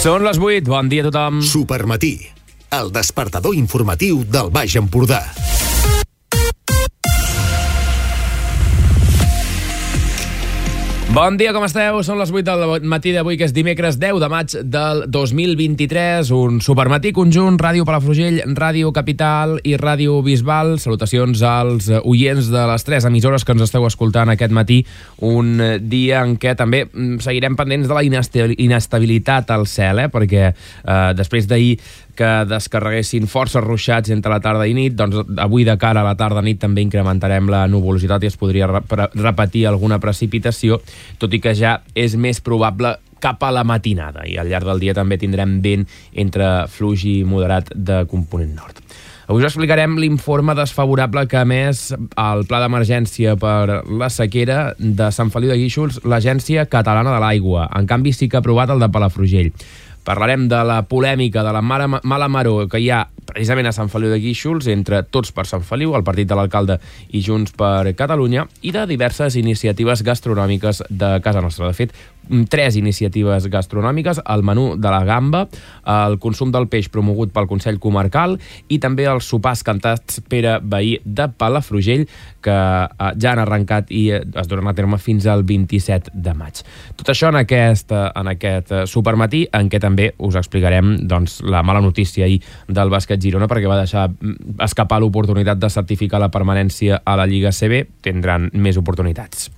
Són les 8, bon dia a tothom. Supermatí, el despertador informatiu del Baix Empordà. Bon dia, com esteu? Són les 8 del matí d'avui, que és dimecres 10 de maig del 2023. Un supermatí conjunt, Ràdio Palafrugell, Ràdio Capital i Ràdio Bisbal. Salutacions als oients de les tres emissores que ens esteu escoltant aquest matí. Un dia en què també mm, seguirem pendents de la inestabilitat al cel, eh? perquè eh, després d'ahir que descarreguessin força ruixats entre la tarda i nit, doncs avui de cara a la tarda-nit també incrementarem la nuvolositat i es podria repetir alguna precipitació, tot i que ja és més probable cap a la matinada i al llarg del dia també tindrem vent entre fluix i moderat de component nord. Avui us explicarem l'informe desfavorable que ha emès el Pla d'Emergència per la sequera de Sant Feliu de Guíxols, l'Agència Catalana de l'Aigua. En canvi, sí que ha aprovat el de Palafrugell. Parlarem de la polèmica, de la mala, mala maró que hi ha precisament a Sant Feliu de Guíxols entre Tots per Sant Feliu, el partit de l'alcalde i Junts per Catalunya, i de diverses iniciatives gastronòmiques de casa nostra. De fet, tres iniciatives gastronòmiques, el menú de la gamba, el consum del peix promogut pel Consell Comarcal i també els sopars cantats Pere Veí de Palafrugell, que eh, ja han arrencat i eh, es donen a terme fins al 27 de maig. Tot això en aquest, en aquest eh, supermatí, en què també us explicarem doncs, la mala notícia ahir del bàsquet Girona, perquè va deixar mm, escapar l'oportunitat de certificar la permanència a la Lliga CB. Tindran més oportunitats.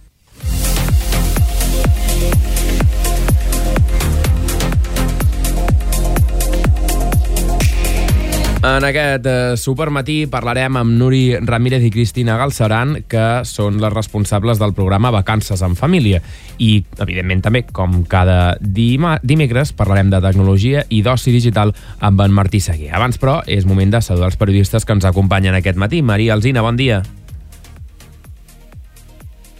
En aquest eh, supermatí parlarem amb Nuri Ramírez i Cristina Galceran, que són les responsables del programa Vacances en Família. I, evidentment, també, com cada dimecres, parlarem de tecnologia i d'oci digital amb en Martí Seguer. Abans, però, és moment de saludar els periodistes que ens acompanyen aquest matí. Maria Alzina, bon dia.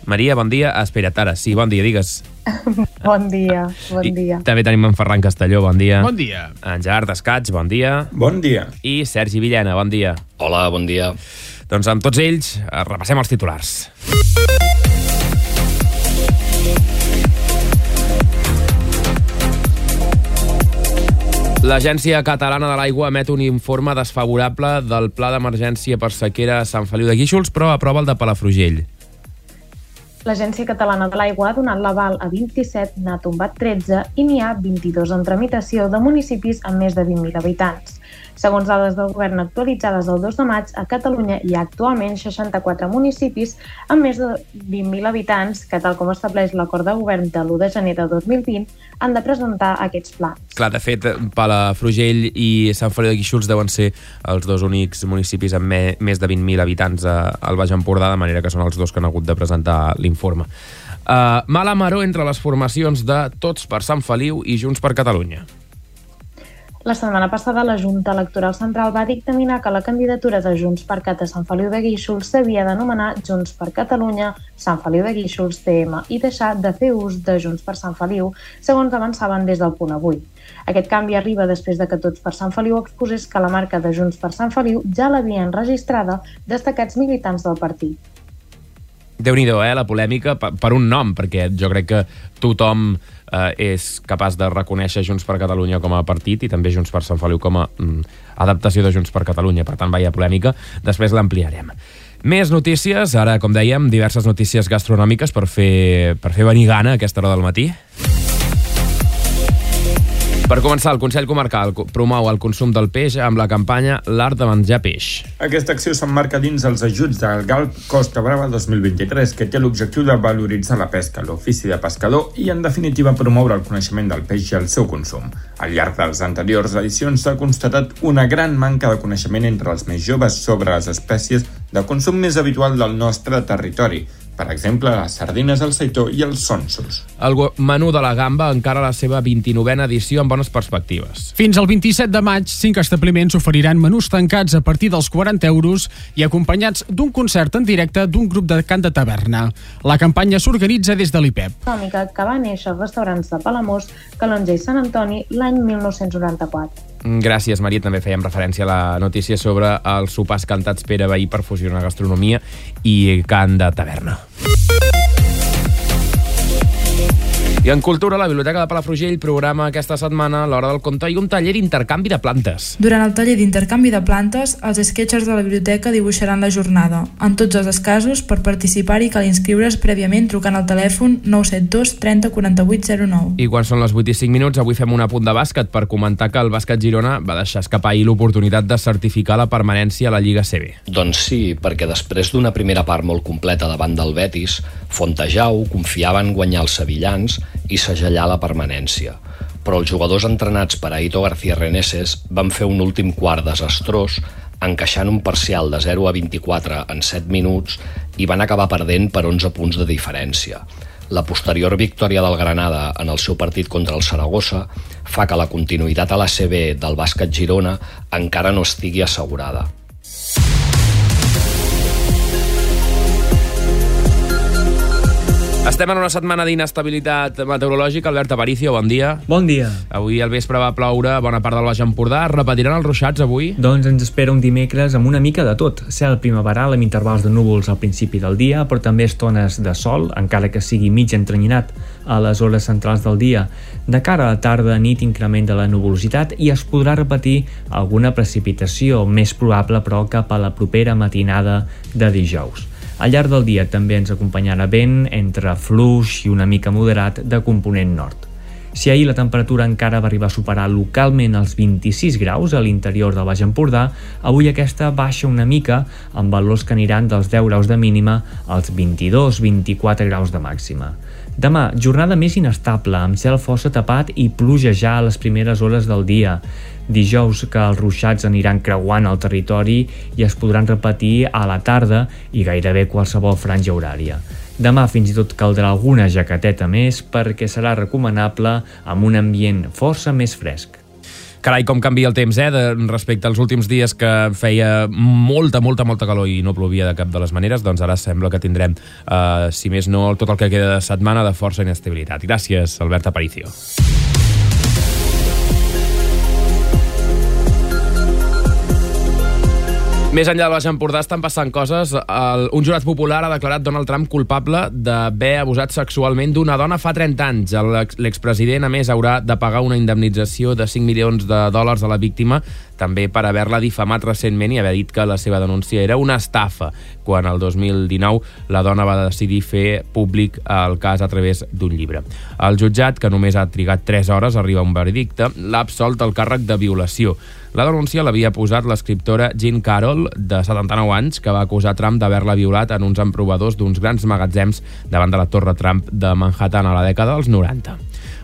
Maria, bon dia. Espera't ara. Sí, bon dia, digues. bon dia, bon I dia. També tenim en Ferran Castelló, bon dia. Bon dia. En Gerard Escats, bon dia. Bon dia. I Sergi Villena, bon dia. Hola, bon dia. Doncs amb tots ells, eh, repassem els titulars. L'Agència Catalana de l'Aigua emet un informe desfavorable del Pla d'Emergència per sequera a Sant Feliu de Guíxols, però aprova el de Palafrugell. L'Agència Catalana de l'Aigua ha donat l'aval a 27, n'ha tombat 13 i n'hi ha 22 en tramitació de municipis amb més de 20.000 habitants. Segons dades del govern actualitzades el 2 de maig, a Catalunya hi ha actualment 64 municipis amb més de 20.000 habitants que, tal com estableix l'acord de govern de l'1 de gener de 2020, han de presentar aquests plans. Clar, de fet, Palafrugell i Sant Feliu de Guíxols deuen ser els dos únics municipis amb més de 20.000 habitants al Baix Empordà, de manera que són els dos que han hagut de presentar l'informe. Uh, mala maró entre les formacions de Tots per Sant Feliu i Junts per Catalunya. La setmana passada la Junta Electoral Central va dictaminar que la candidatura de Junts per Cat a Sant Feliu de Guíxols s'havia d'anomenar Junts per Catalunya Sant Feliu de Guíxols TM i deixar de fer ús de Junts per Sant Feliu, segons avançaven des del punt avui. Aquest canvi arriba després de que Tots per Sant Feliu exposés que la marca de Junts per Sant Feliu ja l'havien registrada destacats militants del partit. Déu nhi eh, la polèmica per, per un nom, perquè jo crec que tothom eh, és capaç de reconèixer Junts per Catalunya com a partit i també Junts per Sant Feliu com a mm, adaptació de Junts per Catalunya. Per tant, vaya polèmica. Després l'ampliarem. Més notícies, ara, com dèiem, diverses notícies gastronòmiques per fer, per fer venir gana a aquesta hora del matí. Per començar, el Consell Comarcal promou el consum del peix amb la campanya L'art de menjar peix. Aquesta acció s'emmarca dins els ajuts del GALP Costa Brava 2023, que té l'objectiu de valoritzar la pesca, l'ofici de pescador i, en definitiva, promoure el coneixement del peix i el seu consum. Al llarg de les anteriors edicions s'ha constatat una gran manca de coneixement entre els més joves sobre les espècies de consum més habitual del nostre territori, per exemple, les sardines al seitó i els sonsos. El menú de la gamba encara la seva 29a edició amb bones perspectives. Fins al 27 de maig, cinc establiments oferiran menús tancats a partir dels 40 euros i acompanyats d'un concert en directe d'un grup de cant de taverna. La campanya s'organitza des de l'IPEP. que va néixer als restaurants de Palamós, Calonja i Sant Antoni l'any 1994. Gràcies, Maria. També fèiem referència a la notícia sobre els sopars cantats Pere Veí per fusionar gastronomia i cant de taverna. I en cultura, la Biblioteca de Palafrugell programa aquesta setmana l'Hora del Conte i un taller d'intercanvi de plantes. Durant el taller d'intercanvi de plantes, els sketchers de la biblioteca dibuixaran la jornada. En tots els casos, per participar-hi cal inscriure's prèviament trucant al telèfon 972 30 48 09. I quan són les 8 i 5 minuts, avui fem un apunt de bàsquet per comentar que el bàsquet Girona va deixar escapar ahir l'oportunitat de certificar la permanència a la Lliga CB. Doncs sí, perquè després d'una primera part molt completa davant del Betis, Fontejau confiava en guanyar els sevillans i segellar la permanència. Però els jugadors entrenats per Aito García Reneses van fer un últim quart desastrós encaixant un parcial de 0 a 24 en 7 minuts i van acabar perdent per 11 punts de diferència. La posterior victòria del Granada en el seu partit contra el Saragossa fa que la continuïtat a la CB del bàsquet Girona encara no estigui assegurada. Estem en una setmana d'inestabilitat meteorològica. Albert Aparicio, bon dia. Bon dia. Avui al vespre va ploure bona part del Baix Empordà. Repetiran els ruixats avui? Doncs ens espera un dimecres amb una mica de tot. Cel primaveral amb intervals de núvols al principi del dia, però també estones de sol, encara que sigui mig entrenyinat a les hores centrals del dia. De cara a la tarda, nit, increment de la nuvolositat i es podrà repetir alguna precipitació, més probable però cap a la propera matinada de dijous. Al llarg del dia també ens acompanyarà vent entre fluix i una mica moderat de component nord. Si ahir la temperatura encara va arribar a superar localment els 26 graus a l'interior del Baix Empordà, avui aquesta baixa una mica amb valors que aniran dels 10 graus de mínima als 22-24 graus de màxima. Demà, jornada més inestable, amb cel força tapat i pluja ja a les primeres hores del dia. Dijous que els ruixats aniran creuant el territori i es podran repetir a la tarda i gairebé qualsevol franja horària. Demà fins i tot caldrà alguna jaqueteta més perquè serà recomanable amb un ambient força més fresc. Carai, com canvia el temps, eh, de, respecte als últims dies que feia molta, molta, molta calor i no plovia de cap de les maneres, doncs ara sembla que tindrem, eh, si més no, tot el que queda de setmana de força inestabilitat. Gràcies, Albert Aparicio. Més enllà del Baix Empordà estan passant coses. El, un jurat popular ha declarat Donald Trump culpable d'haver abusat sexualment d'una dona fa 30 anys. L'expresident, a més, haurà de pagar una indemnització de 5 milions de dòlars a la víctima, també per haver-la difamat recentment i haver dit que la seva denúncia era una estafa, quan el 2019 la dona va decidir fer públic el cas a través d'un llibre. El jutjat, que només ha trigat 3 hores a arribar a un veredicte, l'ha absolt el càrrec de violació. La denúncia l'havia posat l'escriptora Jean Carroll, de 79 anys, que va acusar Trump d'haver-la violat en uns emprovadors d'uns grans magatzems davant de la Torre Trump de Manhattan a la dècada dels 90.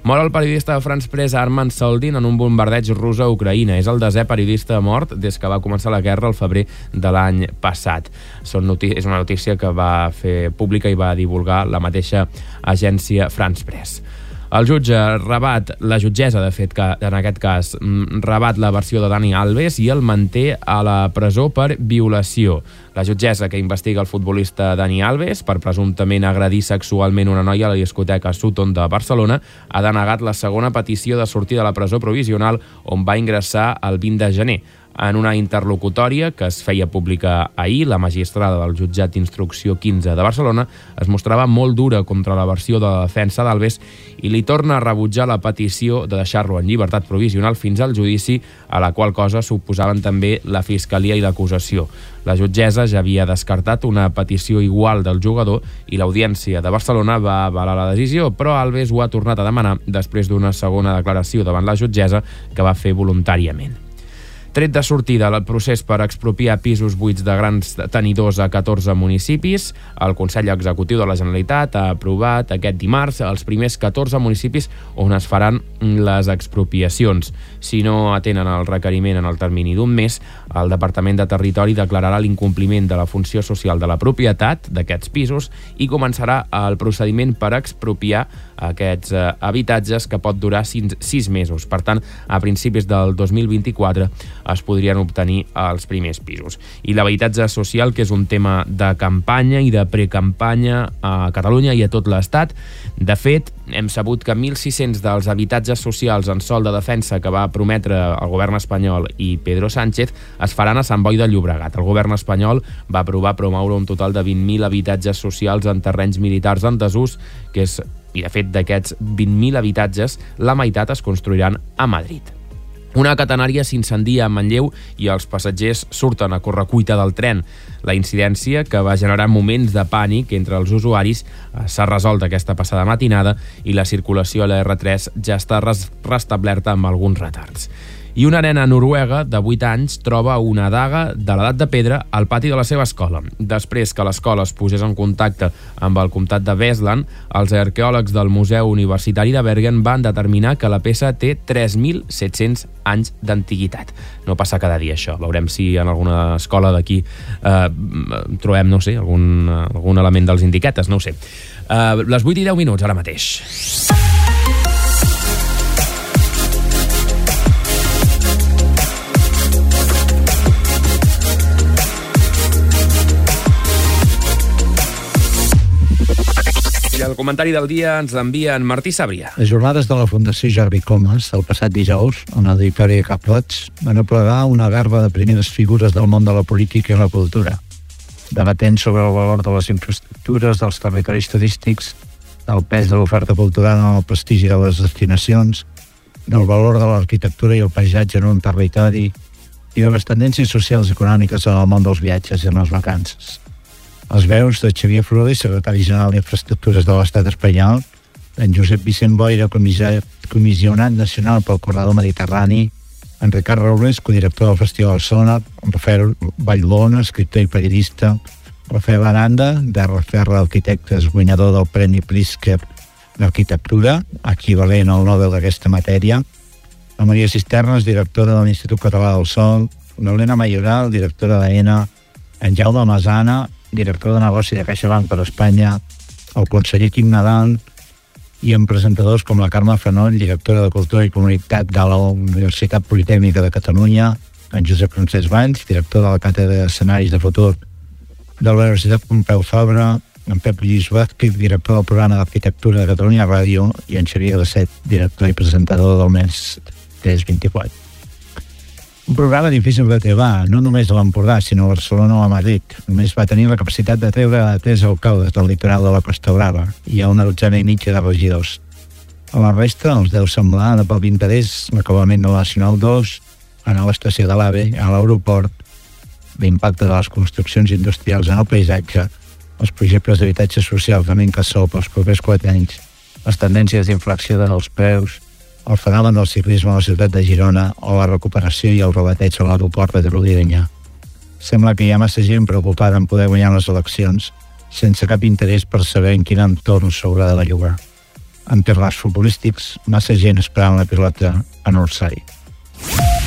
Mor el periodista de France Press Armand Soldin en un bombardeig rus a Ucraïna. És el desè periodista mort des que va començar la guerra al febrer de l'any passat. Són és una notícia que va fer pública i va divulgar la mateixa agència France Press. El jutge rebat, la jutgessa, de fet, que en aquest cas, mm, rebat la versió de Dani Alves i el manté a la presó per violació. La jutgessa que investiga el futbolista Dani Alves per presumptament agredir sexualment una noia a la discoteca Sutton de Barcelona ha denegat la segona petició de sortir de la presó provisional on va ingressar el 20 de gener. En una interlocutòria que es feia pública ahir, la magistrada del jutjat d'instrucció 15 de Barcelona es mostrava molt dura contra la versió de la defensa d'Albes i li torna a rebutjar la petició de deixar-lo en llibertat provisional fins al judici, a la qual cosa suposaven també la Fiscalia i l'acusació. La jutgessa ja havia descartat una petició igual del jugador i l'Audiència de Barcelona va avalar la decisió, però Alves ho ha tornat a demanar després d'una segona declaració davant la jutgessa que va fer voluntàriament. Tret de sortida el procés per expropiar pisos buits de grans tenidors a 14 municipis, el Consell Executiu de la Generalitat ha aprovat aquest dimarts els primers 14 municipis on es faran les expropiacions. Si no atenen el requeriment en el termini d'un mes, el Departament de Territori declararà l'incompliment de la funció social de la propietat d'aquests pisos i començarà el procediment per expropiar aquests eh, habitatges que pot durar 6 mesos. Per tant, a principis del 2024 es podrien obtenir els primers pisos. I l'habitatge social, que és un tema de campanya i de precampanya a Catalunya i a tot l'Estat. De fet, hem sabut que 1.600 dels habitatges socials en sol de defensa que va prometre el govern espanyol i Pedro Sánchez es faran a Sant Boi de Llobregat. El govern espanyol va aprovar promoure un total de 20.000 habitatges socials en terrenys militars en desús, que és I, de fet, d'aquests 20.000 habitatges, la meitat es construiran a Madrid. Una catenària s'incendia a Manlleu i els passatgers surten a correcuita del tren. La incidència, que va generar moments de pànic entre els usuaris, eh, s'ha resolt aquesta passada matinada i la circulació a la R3 ja està restablerta amb alguns retards i una nena noruega de 8 anys troba una daga de l'edat de pedra al pati de la seva escola. Després que l'escola es posés en contacte amb el comtat de Westland, els arqueòlegs del Museu Universitari de Bergen van determinar que la peça té 3.700 anys d'antiguitat. No passa cada dia això. Veurem si en alguna escola d'aquí eh, trobem, no sé, algun, algun element dels indiquetes, no ho sé. Eh, les 8 i 10 minuts ara mateix. I el comentari del dia ens l'envia en Martí Sàbria. Les jornades de la Fundació Jordi Comas, el passat dijous, en l'auditori de Caprots, van aplegar una garba de primeres figures del món de la política i la cultura, debatent sobre el valor de les infraestructures, dels territoris turístics, del pes de l'oferta cultural en el prestigi de les destinacions, del valor de l'arquitectura i el paisatge en un territori i de les tendències socials i econòmiques en el món dels viatges i en les vacances els veus de Xavier Flores, secretari general d'Infraestructures de l'Estat espanyol, en Josep Vicent Boira, comissionat nacional pel corredor mediterrani, en Ricard Robles, codirector del Festival Sona, en Rafael Vallbona, escriptor i periodista, Rafael Aranda, de Rafael Arquitectes, guanyador del Premi Pritzker d'Arquitectura, equivalent al Nobel d'aquesta matèria, la Maria Cisternes, directora de l'Institut Català del Sol, l'Helena Mayoral, directora d'AENA, en Jaume Masana, director de negoci de CaixaBank per Espanya, el conseller Quim Nadal i amb presentadors com la Carme Fenoll, directora de Cultura i Comunitat de la Universitat Politècnica de Catalunya, en Josep Francesc Valls, director de la Càtedra d'Escenaris de Futur de la Universitat Pompeu Fabra, en Pep Lluís Vázquez, director del programa d'Arquitectura de Catalunya Ràdio, i en Xavier Set, director i presentador del mes 324. Un programa difícil de trebar, no només a l'Empordà, sinó a Barcelona o a Madrid. Només va tenir la capacitat de treure tres alcaldes del litoral de la Costa Brava i a una dotzena i mitja de regidors. A la resta els deu semblar de pel interès l'acabament de la Nacional 2, a l'estació de l'AVE, a l'aeroport, l'impacte de les construccions industrials en el paisatge, els projectes d'habitatge social també Incassol pels propers quatre anys, les tendències d'inflació dels preus, el fenomen del ciclisme a la ciutat de Girona o la recuperació i el robateig a l'aeroport de Rodidenya. Sembla que hi ha massa gent preocupada en poder guanyar les eleccions sense cap interès per saber en quin entorn s'haurà de bellugar. En termes futbolístics, massa gent esperant la pilota a Northside.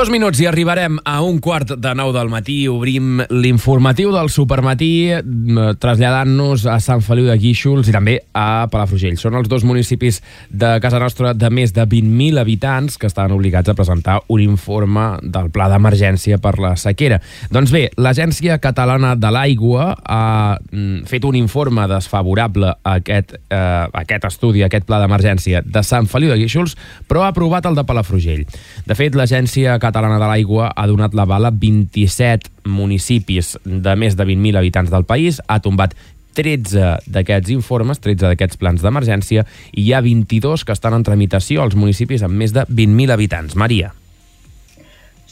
Dos minuts i arribarem a un quart de nou del matí. Obrim l'informatiu del Supermatí, traslladant-nos a Sant Feliu de Guíxols i també a Palafrugell. Són els dos municipis de casa nostra de més de 20.000 habitants que estan obligats a presentar un informe del pla d'emergència per la sequera. Doncs bé, l'Agència Catalana de l'Aigua ha fet un informe desfavorable a aquest, eh, a aquest estudi, a aquest pla d'emergència de Sant Feliu de Guíxols, però ha aprovat el de Palafrugell. De fet, l'Agència Catalana de l'Aigua ha donat la bala 27 municipis de més de 20.000 habitants del país, ha tombat 13 d'aquests informes, 13 d'aquests plans d'emergència, i hi ha 22 que estan en tramitació als municipis amb més de 20.000 habitants. Maria.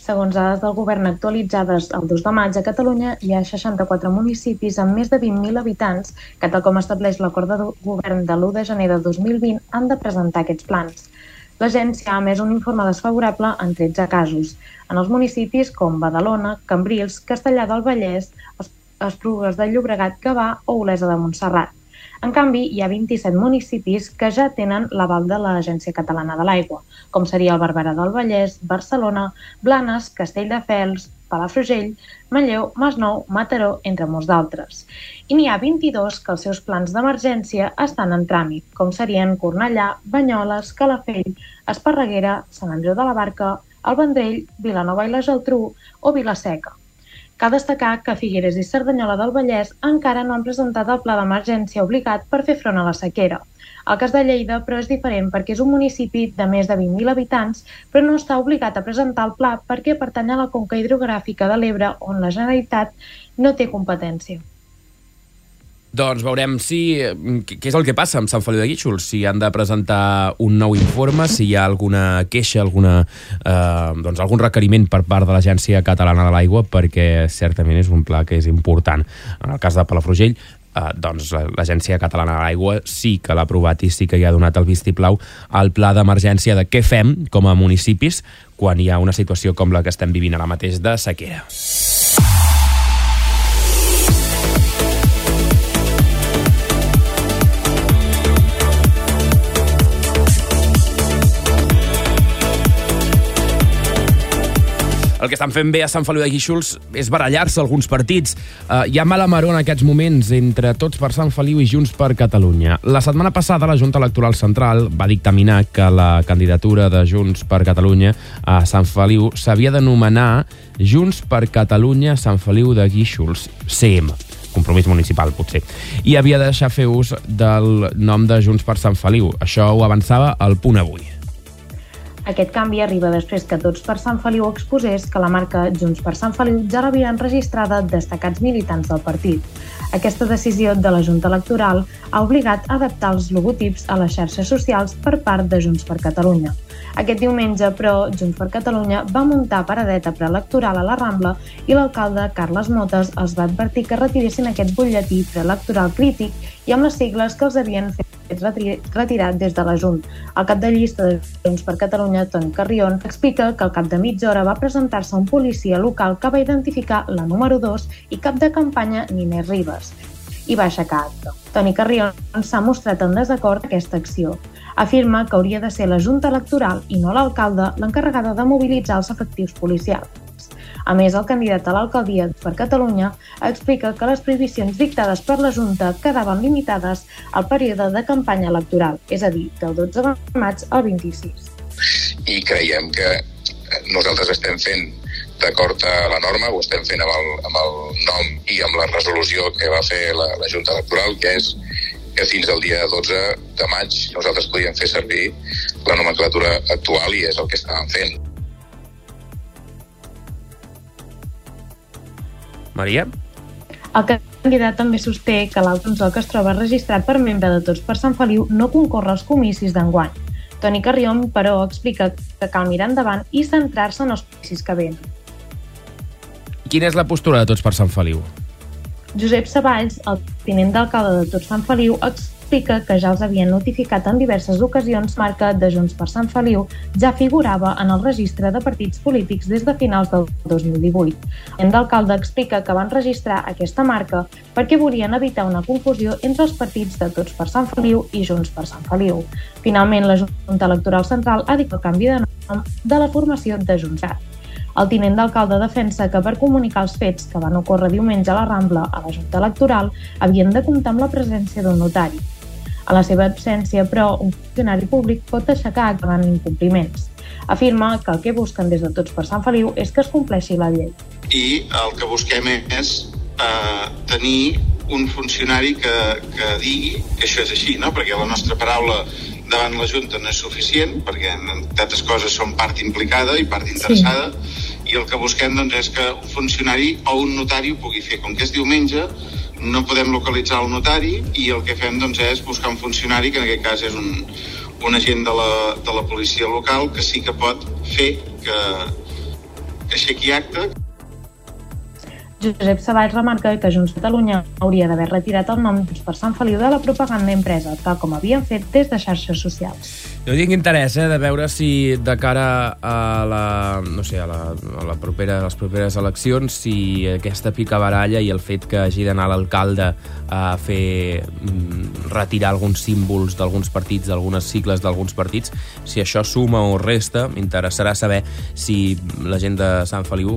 Segons dades del govern actualitzades el 2 de maig a Catalunya, hi ha 64 municipis amb més de 20.000 habitants que, tal com estableix l'acord de govern de l'1 de gener de 2020, han de presentar aquests plans. L'agència ha emès un informe desfavorable en 13 casos, en els municipis com Badalona, Cambrils, Castellà del Vallès, Esplugues de Llobregat, Gavà o Olesa de Montserrat. En canvi, hi ha 27 municipis que ja tenen l'aval de l'Agència Catalana de l'Aigua, com seria el Barberà del Vallès, Barcelona, Blanes, Castelldefels, Palafrugell, Manlleu, Masnou, Mataró, entre molts d'altres. I n'hi ha 22 que els seus plans d'emergència estan en tràmit, com serien Cornellà, Banyoles, Calafell, Esparreguera, Sant Andreu de la Barca, el Vendrell, Vilanova i la Geltrú o Vilaseca. Cal destacar que Figueres i Cerdanyola del Vallès encara no han presentat el pla d'emergència obligat per fer front a la sequera. El cas de Lleida, però, és diferent perquè és un municipi de més de 20.000 habitants, però no està obligat a presentar el pla perquè pertany a la conca hidrogràfica de l'Ebre, on la Generalitat no té competència. Doncs veurem si què és el que passa amb Sant Feliu de Guíxols, si han de presentar un nou informe, si hi ha alguna queixa, alguna, eh, doncs algun requeriment per part de l'Agència Catalana de l'Aigua, perquè certament és un pla que és important. En el cas de Palafrugell, eh, doncs l'Agència Catalana de l'Aigua sí que l'ha aprovat i sí que hi ha donat el vistiplau al pla d'emergència de què fem com a municipis quan hi ha una situació com la que estem vivint ara mateix de sequera. El que estan fent bé a Sant Feliu de Guíxols és barallar-se alguns partits. Uh, hi ha mala maró en aquests moments entre Tots per Sant Feliu i Junts per Catalunya. La setmana passada la Junta Electoral Central va dictaminar que la candidatura de Junts per Catalunya a Sant Feliu s'havia d'anomenar Junts per Catalunya Sant Feliu de Guíxols, CM compromís municipal, potser. I havia de deixar fer ús del nom de Junts per Sant Feliu. Això ho avançava al punt avui. Aquest canvi arriba després que Tots per Sant Feliu exposés que la marca Junts per Sant Feliu ja l'havien registrada destacats militants del partit. Aquesta decisió de la Junta Electoral ha obligat a adaptar els logotips a les xarxes socials per part de Junts per Catalunya. Aquest diumenge, però, Junts per Catalunya va muntar paradeta preelectoral a la Rambla i l'alcalde Carles Motes els va advertir que retiressin aquest butlletí preelectoral crític i amb les sigles que els havien fet retirat des de la Junt. El cap de llista de Junts per Catalunya, Toni Carrion, explica que al cap de mitja hora va presentar-se un policia local que va identificar la número 2 i cap de campanya Ninés Ribes i va aixecar acte. Toni Carrion s'ha mostrat en desacord aquesta acció. Afirma que hauria de ser la Junta Electoral i no l'alcalde l'encarregada de mobilitzar els efectius policials. A més, el candidat a l'alcaldia per Catalunya explica que les prohibicions dictades per la Junta quedaven limitades al període de campanya electoral, és a dir, del 12 de maig al 26. I creiem que nosaltres estem fent d'acord a la norma, ho estem fent amb el, amb el nom i amb la resolució que va fer la, la Junta Electoral, que és que fins al dia 12 de maig nosaltres podíem fer servir la nomenclatura actual i és el que estàvem fent. Maria? El candidat també sosté que l'alt consol que es troba registrat per membre de Tots per Sant Feliu no concorre als comicis d'enguany. Toni Carrion, però, explica que cal mirar endavant i centrar-se en els comicis que venen. Quina és la postura de Tots per Sant Feliu? Josep Savalls, el tinent d'alcalde de Tots Sant Feliu, explica que ja els havien notificat en diverses ocasions marca de Junts per Sant Feliu ja figurava en el registre de partits polítics des de finals del 2018. En d'alcalde explica que van registrar aquesta marca perquè volien evitar una confusió entre els partits de Tots per Sant Feliu i Junts per Sant Feliu. Finalment, la Junta Electoral Central ha dit el canvi de nom de la formació de Juntsat. El tinent d'alcalde defensa que per comunicar els fets que van ocórrer diumenge a la Rambla a la Junta Electoral havien de comptar amb la presència d'un notari. A la seva absència, però, un funcionari públic pot aixecar davant incompliments. Afirma que el que busquen des de Tots per Sant Feliu és que es compleixi la llei. I el que busquem és eh, tenir un funcionari que, que digui que això és així, no? perquè la nostra paraula davant la Junta no és suficient, perquè en tantes coses som part implicada i part interessada, sí. i el que busquem doncs, és que un funcionari o un notari ho pugui fer. Com que és diumenge, no podem localitzar el notari i el que fem doncs, és buscar un funcionari, que en aquest cas és un, un agent de la, de la policia local, que sí que pot fer que, que aixequi acte, Josep Savalls remarca que Junts Catalunya hauria d'haver retirat el nom per Sant Feliu de la propaganda impresa, tal com havien fet des de xarxes socials. Jo tinc interès eh, de veure si de cara a la, no sé, a la, a la propera, a les properes eleccions, si aquesta picabaralla i el fet que hagi d'anar l'alcalde a fer mm, retirar alguns símbols d'alguns partits, d'algunes sigles d'alguns partits, si això suma o resta, m'interessarà saber si la gent de Sant Feliu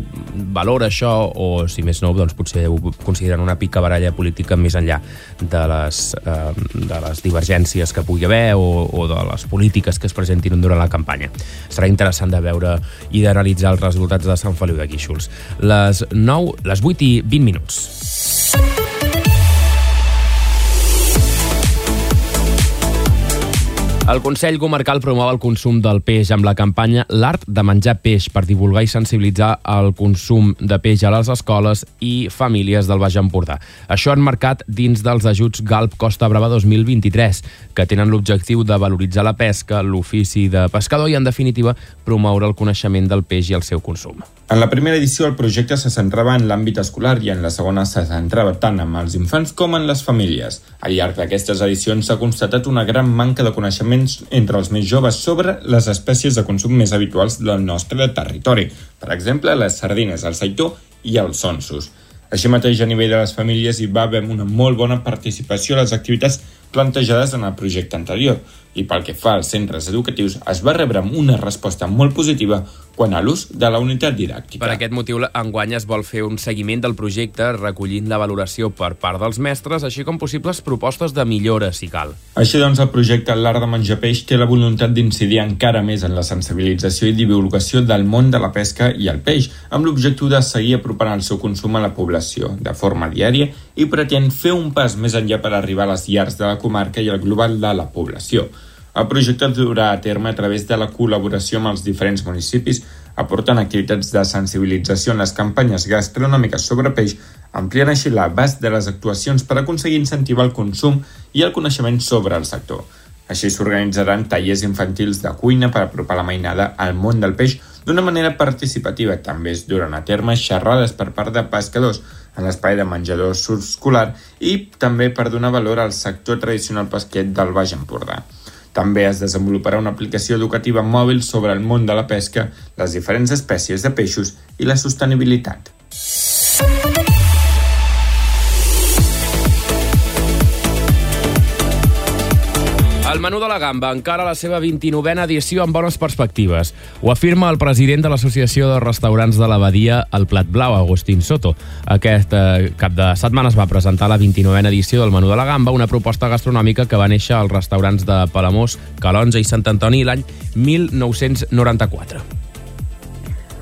valora això o si més nou, doncs potser ho consideren una pica baralla política més enllà de les, eh, de les divergències que pugui haver o, o de les polítiques que es presentin durant la campanya. Serà interessant de veure i d'analitzar els resultats de Sant Feliu de Guíxols. Les 9, les 8 i 20 minuts. El Consell Comarcal promou el consum del peix amb la campanya L'art de menjar peix per divulgar i sensibilitzar el consum de peix a les escoles i famílies del Baix Empordà. Això han marcat dins dels ajuts Galp Costa Brava 2023, que tenen l'objectiu de valoritzar la pesca, l'ofici de pescador i, en definitiva, promoure el coneixement del peix i el seu consum. En la primera edició el projecte se centrava en l'àmbit escolar i en la segona se centrava tant en els infants com en les famílies. Al llarg d'aquestes edicions s'ha constatat una gran manca de coneixements entre els més joves sobre les espècies de consum més habituals del nostre territori. Per exemple, les sardines, el saitó i els sonsos. Així mateix, a nivell de les famílies hi va haver una molt bona participació a les activitats plantejades en el projecte anterior. I pel que fa als centres educatius es va rebre una resposta molt positiva quant a l'ús de la unitat didàctica. Per aquest motiu, enguany es vol fer un seguiment del projecte recollint la valoració per part dels mestres, així com possibles propostes de millora, si cal. Així doncs, el projecte L'Art de Menjar Peix té la voluntat d'incidir encara més en la sensibilització i divulgació del món de la pesca i el peix, amb l'objectiu de seguir apropant el seu consum a la població de forma diària i pretén fer un pas més enllà per arribar a les llars de la comarca i al global de la població. El projecte durà a terme a través de la col·laboració amb els diferents municipis, aportant activitats de sensibilització en les campanyes gastronòmiques sobre peix, ampliant així l'abast de les actuacions per aconseguir incentivar el consum i el coneixement sobre el sector. Així s'organitzaran tallers infantils de cuina per apropar la mainada al món del peix d'una manera participativa. També es duran a terme xerrades per part de pescadors en l'espai de menjador escolar i també per donar valor al sector tradicional pesquet del Baix Empordà. També es desenvoluparà una aplicació educativa mòbil sobre el món de la pesca, les diferents espècies de peixos i la sostenibilitat. El menú de la gamba encara la seva 29a edició amb bones perspectives. Ho afirma el president de l'Associació de Restaurants de l'Abadia, el Plat Blau, Agustín Soto. Aquest eh, cap de setmana es va presentar la 29a edició del menú de la gamba, una proposta gastronòmica que va néixer als restaurants de Palamós, Calonja i Sant Antoni l'any 1994.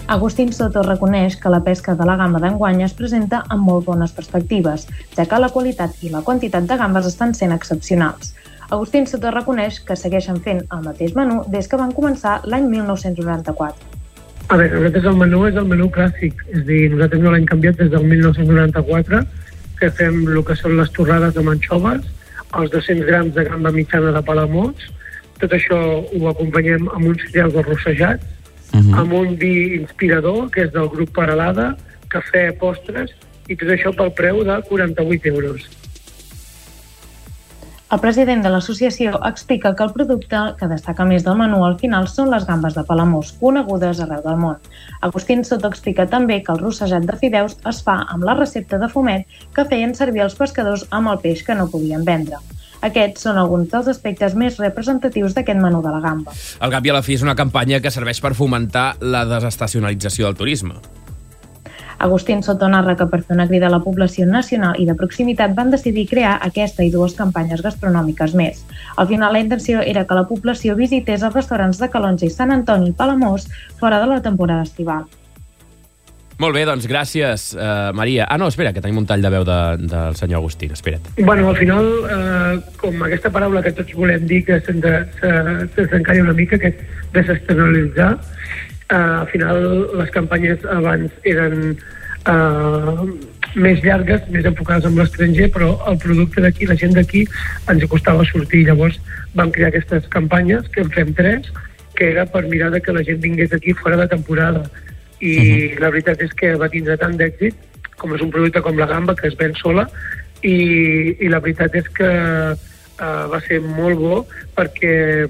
Agustín Soto reconeix que la pesca de la gamba d'enguany es presenta amb molt bones perspectives, ja que la qualitat i la quantitat de gambes estan sent excepcionals. Agustín Soto reconeix que segueixen fent el mateix menú des que van començar l'any 1994. A veure, nosaltres el menú és el menú clàssic, és a dir, nosaltres no l'hem canviat des del 1994, que fem el que són les torrades de manxoves, els 200 grams de gamba mitjana de palamós, tot això ho acompanyem amb uns cereals arrossejats, uh -huh. amb un vi inspirador, que és del grup Paralada, cafè, postres, i tot això pel preu de 48 euros. El president de l'associació explica que el producte que destaca més del menú al final són les gambes de Palamós, conegudes arreu del món. Agustín Soto explica també que el rossejat de fideus es fa amb la recepta de fumet que feien servir els pescadors amb el peix que no podien vendre. Aquests són alguns dels aspectes més representatius d'aquest menú de la gamba. El i a la fi és una campanya que serveix per fomentar la desestacionalització del turisme. Agustín Soto narra que per fer una crida a la població nacional i de proximitat van decidir crear aquesta i dues campanyes gastronòmiques més. Al final la intenció era que la població visités els restaurants de Calonja i Sant Antoni i Palamós fora de la temporada estival. Molt bé, doncs gràcies, uh, Maria. Ah, no, espera, que tenim un tall de veu de, del senyor Agustín, espera't. Bueno, al final, eh, com aquesta paraula que tots volem dir que se'ns se, se, se una mica, que és desestacionalitzar, Uh, al final les campanyes abans eren uh, més llargues, més enfocades amb l'estranger, però el producte d'aquí, la gent d'aquí, ens costava sortir. Llavors vam crear aquestes campanyes, que en fem tres, que era per mirar de que la gent vingués aquí fora de temporada. I uh -huh. la veritat és que va tindre tant d'èxit, com és un producte com la gamba, que es ven sola, i, i la veritat és que uh, va ser molt bo perquè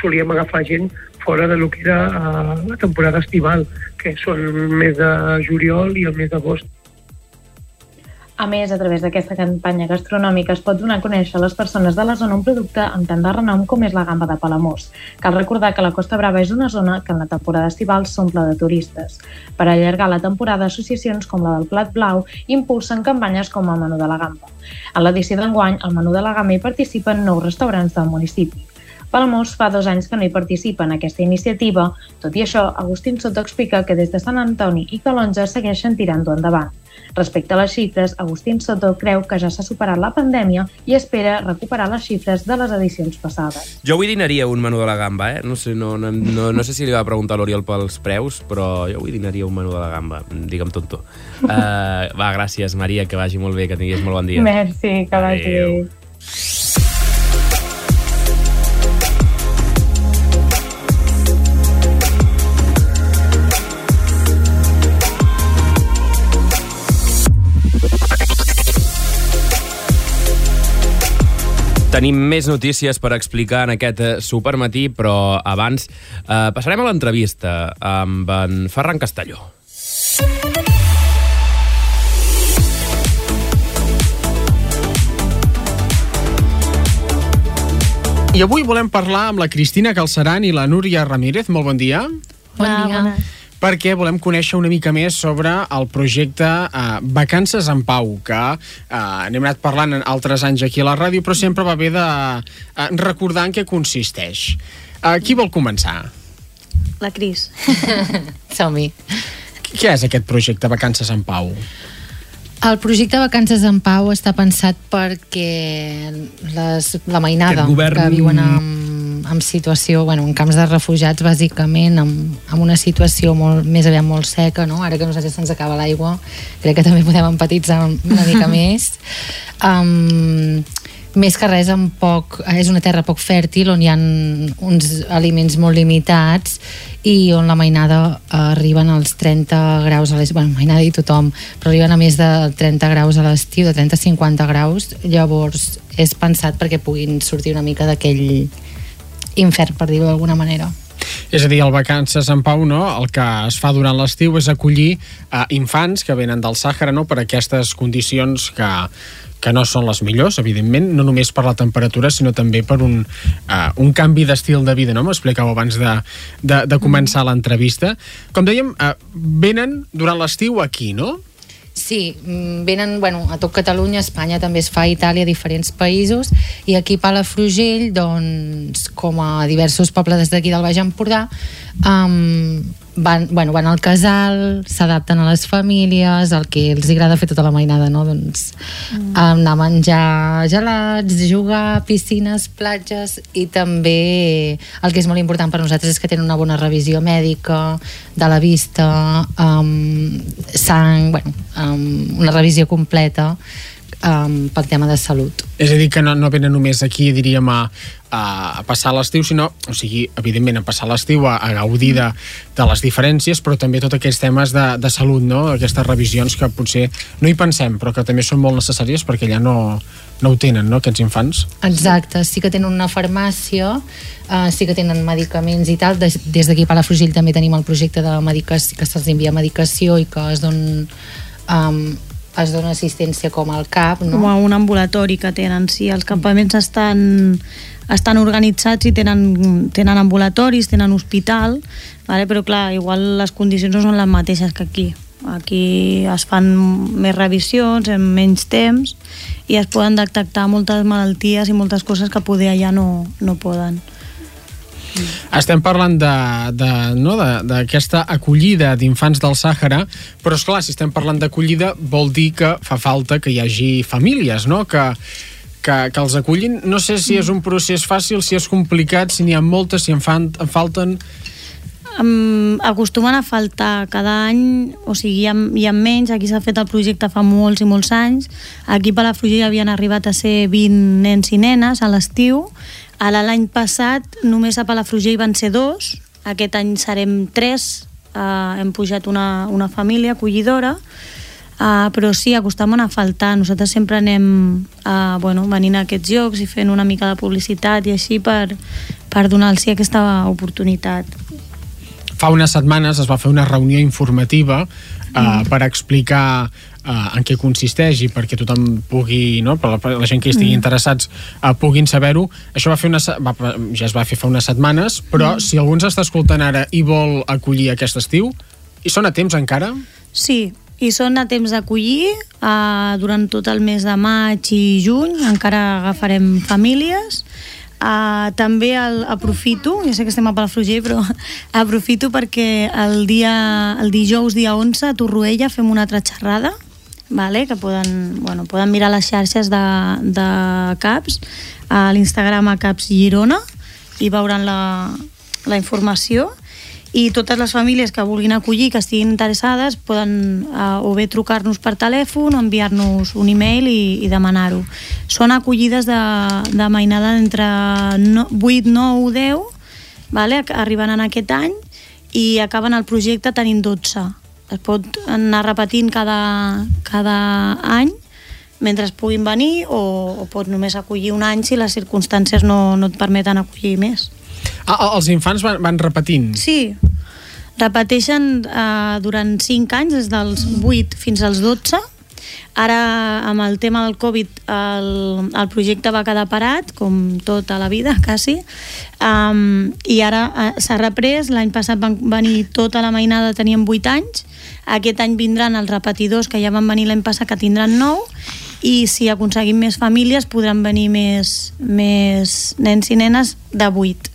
solíem agafar gent fora de lo que era uh, la temporada estival, que són el mes de juliol i el mes d'agost. A més, a través d'aquesta campanya gastronòmica es pot donar a conèixer a les persones de la zona un producte amb tant de renom com és la gamba de Palamós. Cal recordar que la Costa Brava és una zona que en la temporada estival s'omple de turistes. Per allargar la temporada, associacions com la del Plat Blau impulsen campanyes com el menú de la gamba. En l'edició d'enguany, al menú de la gamba hi participen nou restaurants del municipi. Palamós fa dos anys que no hi participa en aquesta iniciativa. Tot i això, Agustín Soto explica que des de Sant Antoni i Calonja segueixen tirant-ho endavant. Respecte a les xifres, Agustín Soto creu que ja s'ha superat la pandèmia i espera recuperar les xifres de les edicions passades. Jo avui dinaria un menú de la gamba, eh? No sé, no, no, no, no sé si li va preguntar l'Oriol pels preus, però jo avui dinaria un menú de la gamba, digue'm tonto. Uh, va, gràcies, Maria, que vagi molt bé, que tinguis molt bon dia. Merci, que vagi bé. Tenim més notícies per explicar en aquest eh, supermatí, però abans eh, passarem a l'entrevista amb en Ferran Castelló. I avui volem parlar amb la Cristina Calceran i la Núria Ramírez. Molt bon dia. Bon dia. Perquè volem conèixer una mica més sobre el projecte eh, Vacances en Pau, que eh, n'hem anat parlant en altres anys aquí a la ràdio, però sempre va bé de eh, recordar en què consisteix. Eh, qui vol començar? La Cris. Som-hi. Què és aquest projecte Vacances en Pau? El projecte Vacances en Pau està pensat perquè les, la mainada que viuen en, en situació, bueno, en camps de refugiats bàsicament, amb, amb una situació molt, més aviat molt seca, no? ara que a nosaltres se'ns acaba l'aigua, crec que també podem empatitzar una mica més. Um, més que res amb poc, és una terra poc fèrtil on hi ha uns aliments molt limitats i on la mainada arriben als 30 graus a l'estiu, bueno, mainada i tothom, però arriben a més de 30 graus a l'estiu, de 30-50 graus, llavors és pensat perquè puguin sortir una mica d'aquell infern, per dir-ho d'alguna manera. És a dir, el Vacances en Pau, no? el que es fa durant l'estiu és acollir eh, infants que venen del Sàhara no? per aquestes condicions que, que no són les millors, evidentment, no només per la temperatura, sinó també per un, uh, un canvi d'estil de vida, no? M'explicàveu abans de, de, de començar l'entrevista. Com dèiem, uh, venen durant l'estiu aquí, no? Sí, mm, venen bueno, a tot Catalunya, Espanya també es fa, a Itàlia, a diferents països, i aquí a Palafrugell, doncs, com a diversos pobles d'aquí del Baix Empordà, um, van, bueno, van al casal, s'adapten a les famílies, el que els agrada fer tota la mainada, no? Doncs mm. anar a menjar gelats, jugar, piscines, platges, i també el que és molt important per nosaltres és que tenen una bona revisió mèdica de la vista, um, sang, bueno, um, una revisió completa um, pel tema de salut. És a dir, que no, no venen només aquí, diríem, a, a passar l'estiu, sinó, o sigui, evidentment, a passar l'estiu, a, a gaudir de, de les diferències, però també tots aquests temes de, de salut, no? Aquestes revisions que potser no hi pensem, però que també són molt necessàries perquè ja no, no ho tenen, no?, aquests infants. Exacte, sí que tenen una farmàcia, uh, sí que tenen medicaments i tal. Des, des d'aquí a Palafrugell també tenim el projecte de medicació, que se'ls envia medicació i que es don, um, es dona assistència com al CAP, no? Com a un ambulatori que tenen, sí. Els campaments estan, estan organitzats i tenen, tenen ambulatoris, tenen hospital, vale? però clar, igual les condicions no són les mateixes que aquí. Aquí es fan més revisions en menys temps i es poden detectar moltes malalties i moltes coses que poder allà no, no poden. Estem parlant d'aquesta no, de- acollida d'infants del Sàhara, però és clar, si estem parlant d'acollida vol dir que fa falta que hi hagi famílies, no?, que, que, que els acullin. No sé si és un procés fàcil, si és complicat, si n'hi ha moltes, si en, fan, en falten... Um, acostumen a faltar cada any, o sigui, hi ha, hi ha menys, aquí s'ha fet el projecte fa molts i molts anys, aquí a Palafrugell havien arribat a ser 20 nens i nenes a l'estiu, ara l'any passat només a Palafrugell van ser dos, aquest any serem tres, uh, hem pujat una, una família acollidora, Uh, però sí, acostumen a faltar. Nosaltres sempre anem uh, bueno, venint a aquests llocs i fent una mica de publicitat i així per, per donar-los aquesta oportunitat. Fa unes setmanes es va fer una reunió informativa eh, per explicar eh, en què consisteix i perquè tothom pugui, no, per la, per la gent que estigui Mm. interessats, eh, puguin saber-ho. Això va fer una, va, ja es va fer fa unes setmanes, però Mm. si algú ens està escoltant ara i vol acollir aquest estiu, i són a temps encara? Sí, i són a temps d'acollir uh, durant tot el mes de maig i juny, encara agafarem famílies. Uh, també el, aprofito, ja sé que estem a Palafrugell, però aprofito perquè el, dia, el dijous, dia 11, a Torroella fem una altra xerrada vale? que poden, bueno, poden mirar les xarxes de, de CAPS, a l'Instagram a CAPS Girona, i veuran la, la informació i totes les famílies que vulguin acollir, que estiguin interessades, poden uh, o bé trucar-nos per telèfon o enviar-nos un e-mail i, i demanar-ho. Són acollides de, de mainada entre no, 8, 9, 10, vale? arriben en aquest any i acaben el projecte tenint 12. Es pot anar repetint cada, cada any mentre es puguin venir o, o pot només acollir un any si les circumstàncies no, no et permeten acollir més. Ah, els infants van, van repetint? Sí, repeteixen eh, durant 5 anys, des dels 8 fins als 12. Ara, amb el tema del Covid, el, el projecte va quedar parat, com tota la vida, quasi, um, i ara uh, s'ha reprès. L'any passat van venir tota la mainada, teníem 8 anys. Aquest any vindran els repetidors, que ja van venir l'any passat, que tindran 9, i si aconseguim més famílies podran venir més, més nens i nenes de 8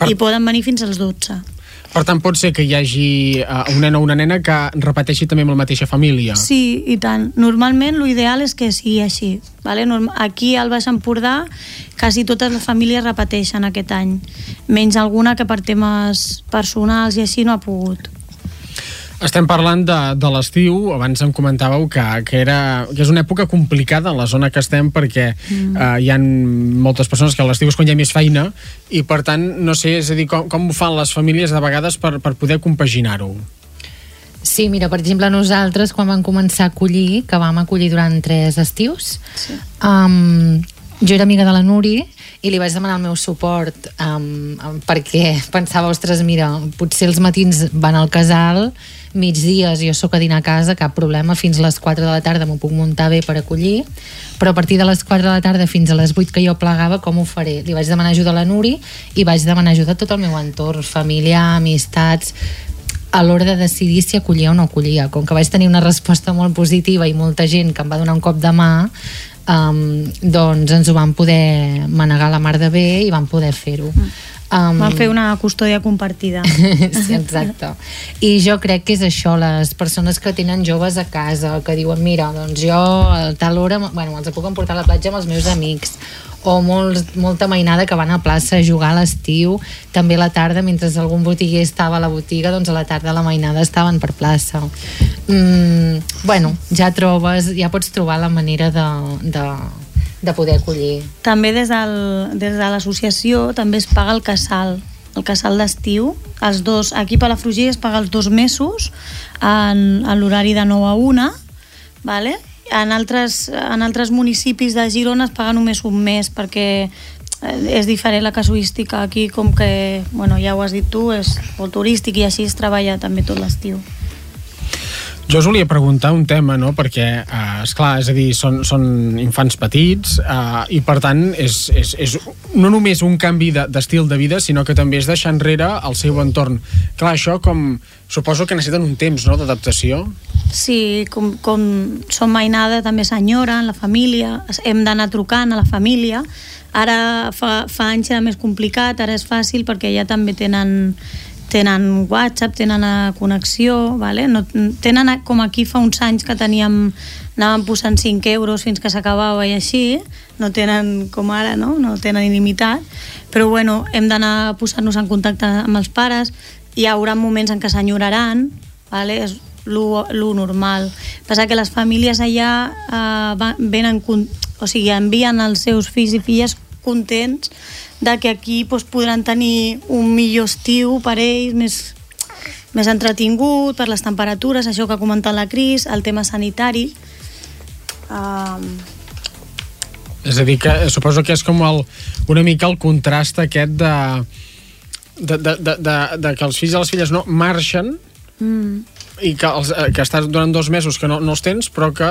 per... i poden venir fins als 12 per tant, pot ser que hi hagi uh, un nen o una nena que repeteixi també amb la mateixa família. Sí, i tant. Normalment l'ideal és que sigui així. Vale? Aquí al Baix Empordà quasi totes les famílies repeteixen aquest any. Menys alguna que per temes personals i així no ha pogut. Estem parlant de, de l'estiu, abans em comentàveu que, que, era, que és una època complicada en la zona que estem perquè mm. eh, hi han moltes persones que a l'estiu és quan hi ha més feina i per tant, no sé, és a dir, com, com ho fan les famílies de vegades per, per poder compaginar-ho? Sí, mira, per exemple, nosaltres quan vam començar a acollir, que vam acollir durant tres estius, sí. um, jo era amiga de la Nuri i li vaig demanar el meu suport um, perquè pensava, ostres, mira, potser els matins van al casal migdies jo sóc a dinar a casa, cap problema, fins a les 4 de la tarda m'ho puc muntar bé per acollir, però a partir de les 4 de la tarda fins a les 8 que jo plegava, com ho faré? Li vaig demanar ajuda a la Nuri i vaig demanar ajuda a tot el meu entorn, familiar, amistats, a l'hora de decidir si acollia o no acollia. Com que vaig tenir una resposta molt positiva i molta gent que em va donar un cop de mà, um, doncs ens ho van poder manegar la mar de bé i van poder fer-ho. Mm. Um... Van fer una custòdia compartida. sí, exacte. I jo crec que és això, les persones que tenen joves a casa, que diuen, mira, doncs jo a tal hora, bueno, els puc emportar a la platja amb els meus amics, o molts, molta mainada que van a plaça a jugar a l'estiu, també a la tarda, mentre algun botiguer estava a la botiga, doncs a la tarda la mainada estaven per plaça. Mm, bueno, ja trobes, ja pots trobar la manera de, de, de poder acollir. També des, del, des de l'associació també es paga el casal, el casal d'estiu. Els dos, aquí a Palafrugell es paga els dos mesos en, en l'horari de 9 a 1, vale? en, altres, en altres municipis de Girona es paga només un mes perquè eh, és diferent la casuística aquí com que, bueno, ja ho has dit tu és molt turístic i així es treballa també tot l'estiu jo us volia preguntar un tema, no? perquè, eh, és clar, és a dir, són, són infants petits eh, i, per tant, és, és, és no només un canvi d'estil de, de vida, sinó que també és deixar enrere el seu entorn. Clar, això com... Suposo que necessiten un temps, no?, d'adaptació. Sí, com, com som mainada també s'enyoren, la família, hem d'anar trucant a la família. Ara fa, fa anys era més complicat, ara és fàcil perquè ja també tenen tenen WhatsApp, tenen connexió, vale? no, tenen com aquí fa uns anys que teníem anàvem posant 5 euros fins que s'acabava i així, no tenen com ara, no? no tenen il·limitat, però bueno, hem d'anar posant-nos en contacte amb els pares, hi haurà moments en què s'enyoraran, vale? és lo normal. Passa que les famílies allà eh, venen, o sigui, envien els seus fills i filles contents de que aquí doncs, podran tenir un millor estiu per ells, més, més entretingut, per les temperatures, això que ha comentat la Cris, el tema sanitari. Um... És a dir, que suposo que és com el, una mica el contrast aquest de, de, de, de, de, de que els fills i les filles no marxen mm. i que, els, eh, que estàs durant dos mesos que no, no els tens, però que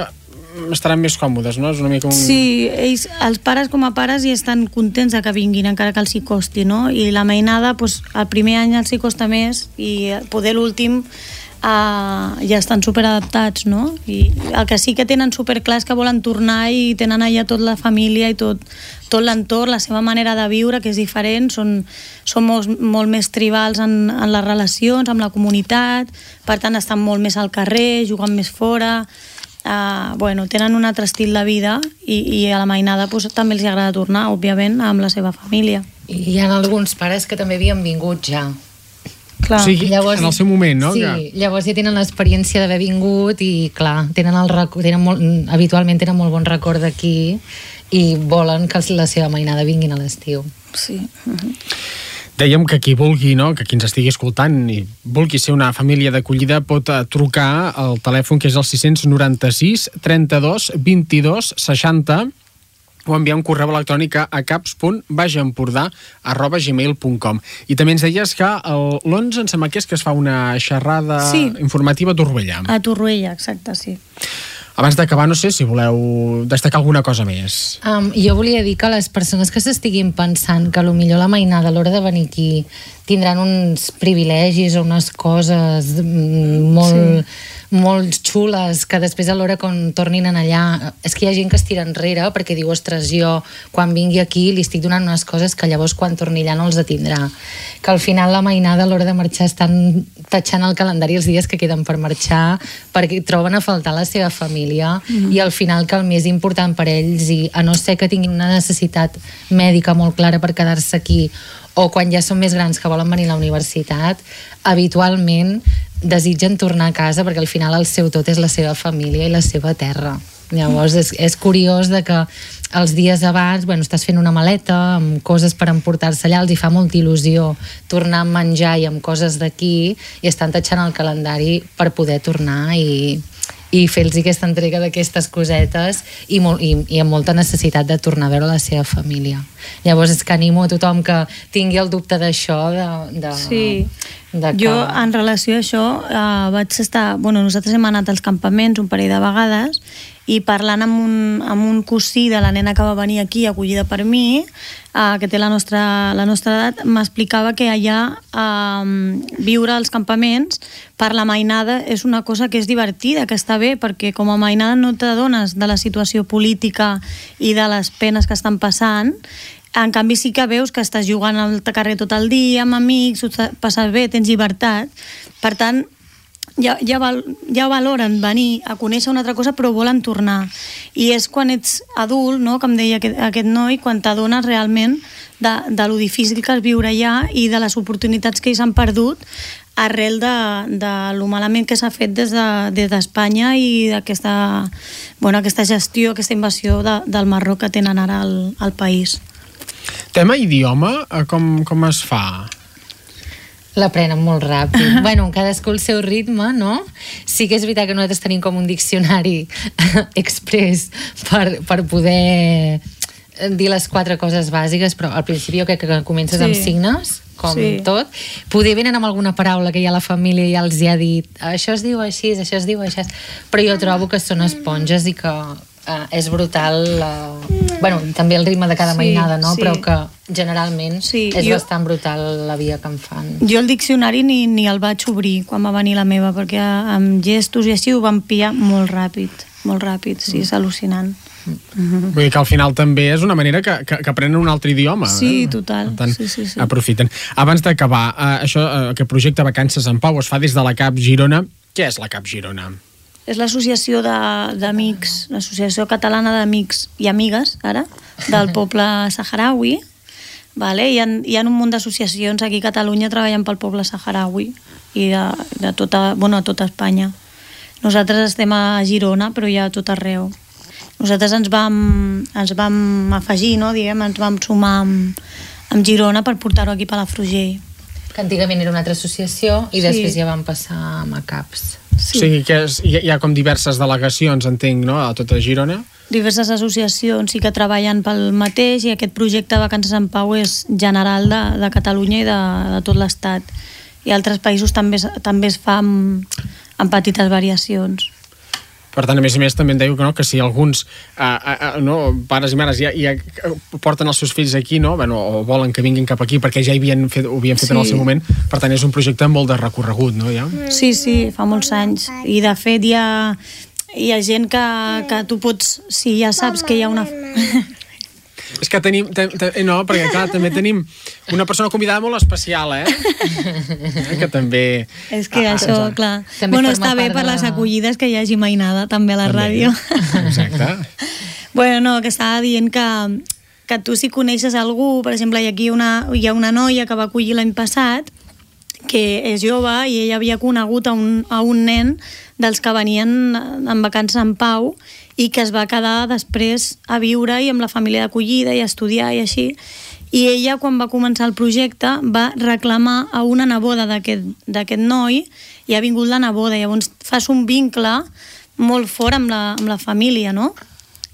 estaran més còmodes, no? És una mica un... Sí, ells, els pares com a pares ja estan contents de que vinguin, encara que els hi costi, no? I la mainada, doncs, el primer any els hi costa més i poder l'últim uh, ja estan superadaptats, no? I el que sí que tenen superclar és que volen tornar i tenen allà tota la família i tot, tot l'entorn, la seva manera de viure, que és diferent, són, són molt, molt més tribals en, en les relacions, amb la comunitat, per tant estan molt més al carrer, juguen més fora, uh, bueno, tenen un altre estil de vida i, i a la mainada pues, també els agrada tornar, òbviament, amb la seva família. I hi ha alguns pares que també havien vingut ja. Clar. O sigui, en el seu moment, no? Sí, Que- llavors ja tenen l'experiència d'haver vingut i, clar, tenen el record, tenen molt, habitualment tenen molt bon record d'aquí i volen que la seva mainada vinguin a l'estiu. Sí. Dèiem que qui vulgui, no, que qui ens estigui escoltant i vulgui ser una família d'acollida pot eh, trucar al telèfon que és el 696 32 22 60 o enviar un correu electrònic a caps.bajaempordà arroba gmail.com I també ens deies que el- l'11 em sembla que és que es fa una xerrada Sí. informativa a Torroella. A Torroella, exacte, sí. Abans d'acabar, no sé si voleu destacar alguna cosa més. Um, jo volia dir que les persones que s'estiguin pensant que millor la mainada a l'hora de venir aquí tindran uns privilegis o unes coses mm, molt, sí. molt xules que després a l'hora quan tornin en allà és que hi ha gent que es tira enrere perquè diu, ostres, jo quan vingui aquí li estic donant unes coses que llavors quan torni allà no els tindrà que al final la mainada a l'hora de marxar estan tatxant el calendari els dies que queden per marxar perquè troben a faltar la seva família Mhm. i al final que el més important per ells i a no ser que tinguin una necessitat mèdica molt clara per quedar-se aquí o quan ja són més grans que volen venir a la universitat habitualment desitgen tornar a casa perquè al final el seu tot és la seva família i la seva terra llavors és, és curiós de que els dies abans bueno, estàs fent una maleta amb coses per emportar-se allà els hi fa molta il·lusió tornar amb menjar i amb coses d'aquí i estan tatxant el calendari per poder tornar i, i fer-los aquesta entrega d'aquestes cosetes i, molt, i, i amb molta necessitat de tornar a veure la seva família. Llavors és que animo a tothom que tingui el dubte d'això de, de, Sí. Jo, en relació a això, eh, vaig estar... Bueno, nosaltres hem anat als campaments un parell de vegades i parlant amb un, amb un cosí de la nena que va venir aquí acollida per mi, eh, que té la nostra, la nostra edat, m'explicava que allà eh, viure als campaments per la mainada és una cosa que és divertida, que està bé, perquè com a mainada no t'adones de la situació política i de les penes que estan passant, en canvi sí que veus que estàs jugant al carrer tot el dia amb amics, passes bé, tens llibertat. Per tant, ja, ja, val, ja valoren venir a conèixer una altra cosa però volen tornar. I és quan ets adult, no? com deia aquest, aquest noi, quan t'adones realment de, de lo difícil que és viure allà i de les oportunitats que s'han perdut arrel de, de lo malament que s'ha fet des de- des d'Espanya de, i d'aquesta bueno, aquesta gestió, aquesta invasió de, del Marroc que tenen ara al, al país. Tema idioma, eh, com, com es fa? L'aprenen molt ràpid. bueno, cadascú al seu ritme, no? Sí que és veritat que nosaltres tenim com un diccionari express per, per poder dir les quatre coses bàsiques, però al principi jo crec que comences Sí. amb signes, com Sí. tot. Poder venen amb alguna paraula que ja la família ja els hi ha dit això es diu així, això es diu així, però jo trobo que són esponges i que eh, és brutal eh, bueno, també el ritme de cada Sí, mainada, no? sí. però que generalment Sí, és jo- bastant brutal la via que em fan. Jo el diccionari ni, ni el vaig obrir quan va venir la meva, perquè amb gestos i així ho vam pillar molt ràpid, molt ràpid, sí, és al·lucinant. Vull dir que al final també és una manera que, que, que aprenen un altre idioma. Sí, eh? total. Per tant, Sí, sí, sí. aprofiten. Abans d'acabar, eh, això, eh, aquest projecte Vacances en Pau es fa des de la CAP Girona. Què és la CAP Girona? És l'associació de- d'amics, l'associació catalana d'amics i amigues, ara, del poble saharaui. Vale? Hi, ha, hi ha un munt d'associacions aquí a Catalunya treballant pel poble saharaui i de, de tota, bueno, a tota Espanya. Nosaltres estem a Girona, però hi ha a tot arreu. Nosaltres ens vam, ens vam afegir, no, diguem, ens vam sumar amb, amb Girona per portar-ho aquí a Palafrugell. que antigament era una altra associació i Sí. després ja van passar a CAPS. Sí. O sigui que és, hi, ha- hi ha com diverses delegacions, entenc, no?, a tota Girona. diverses associacions sí que treballen pel mateix i aquest projecte Vacances en Pau és general de, de Catalunya i de, de tot l'Estat. I altres països també, també es fa amb, amb petites variacions. Per tant, a més a més, també em deia que, no, que si alguns uh, uh, uh, no, pares i mares ja, ja porten els seus fills aquí, no, bueno, o volen que vinguin cap aquí perquè ja hi havien fet, ho havien fet Sí. en el seu moment, per tant, és un projecte amb molt de recorregut, no, ja? Sí, sí, fa molts anys. I de fet hi ha, hi ha gent que, que tu pots, si ja saps que hi ha una... És que tenim... Te, te, no, perquè clar, també tenim una persona convidada molt especial, eh? eh que també... És que ah, això, exacte. clar... També bueno, està bé per de... les acollides que hi hagi mainada també a la també. ràdio. Exacte. bueno, no, que estava dient que, que tu si coneixes algú, per exemple, hi ha aquí una, hi ha una noia que va acollir l'any passat, que és jove i ella havia conegut a un, a un nen dels que venien en vacances en Pau i que es va quedar després a viure i amb la família d'acollida i a estudiar i així. I ella, quan va començar el projecte, va reclamar a una neboda d'aquest noi i ha vingut la neboda. Llavors fas un vincle molt fort amb la, amb la família, no?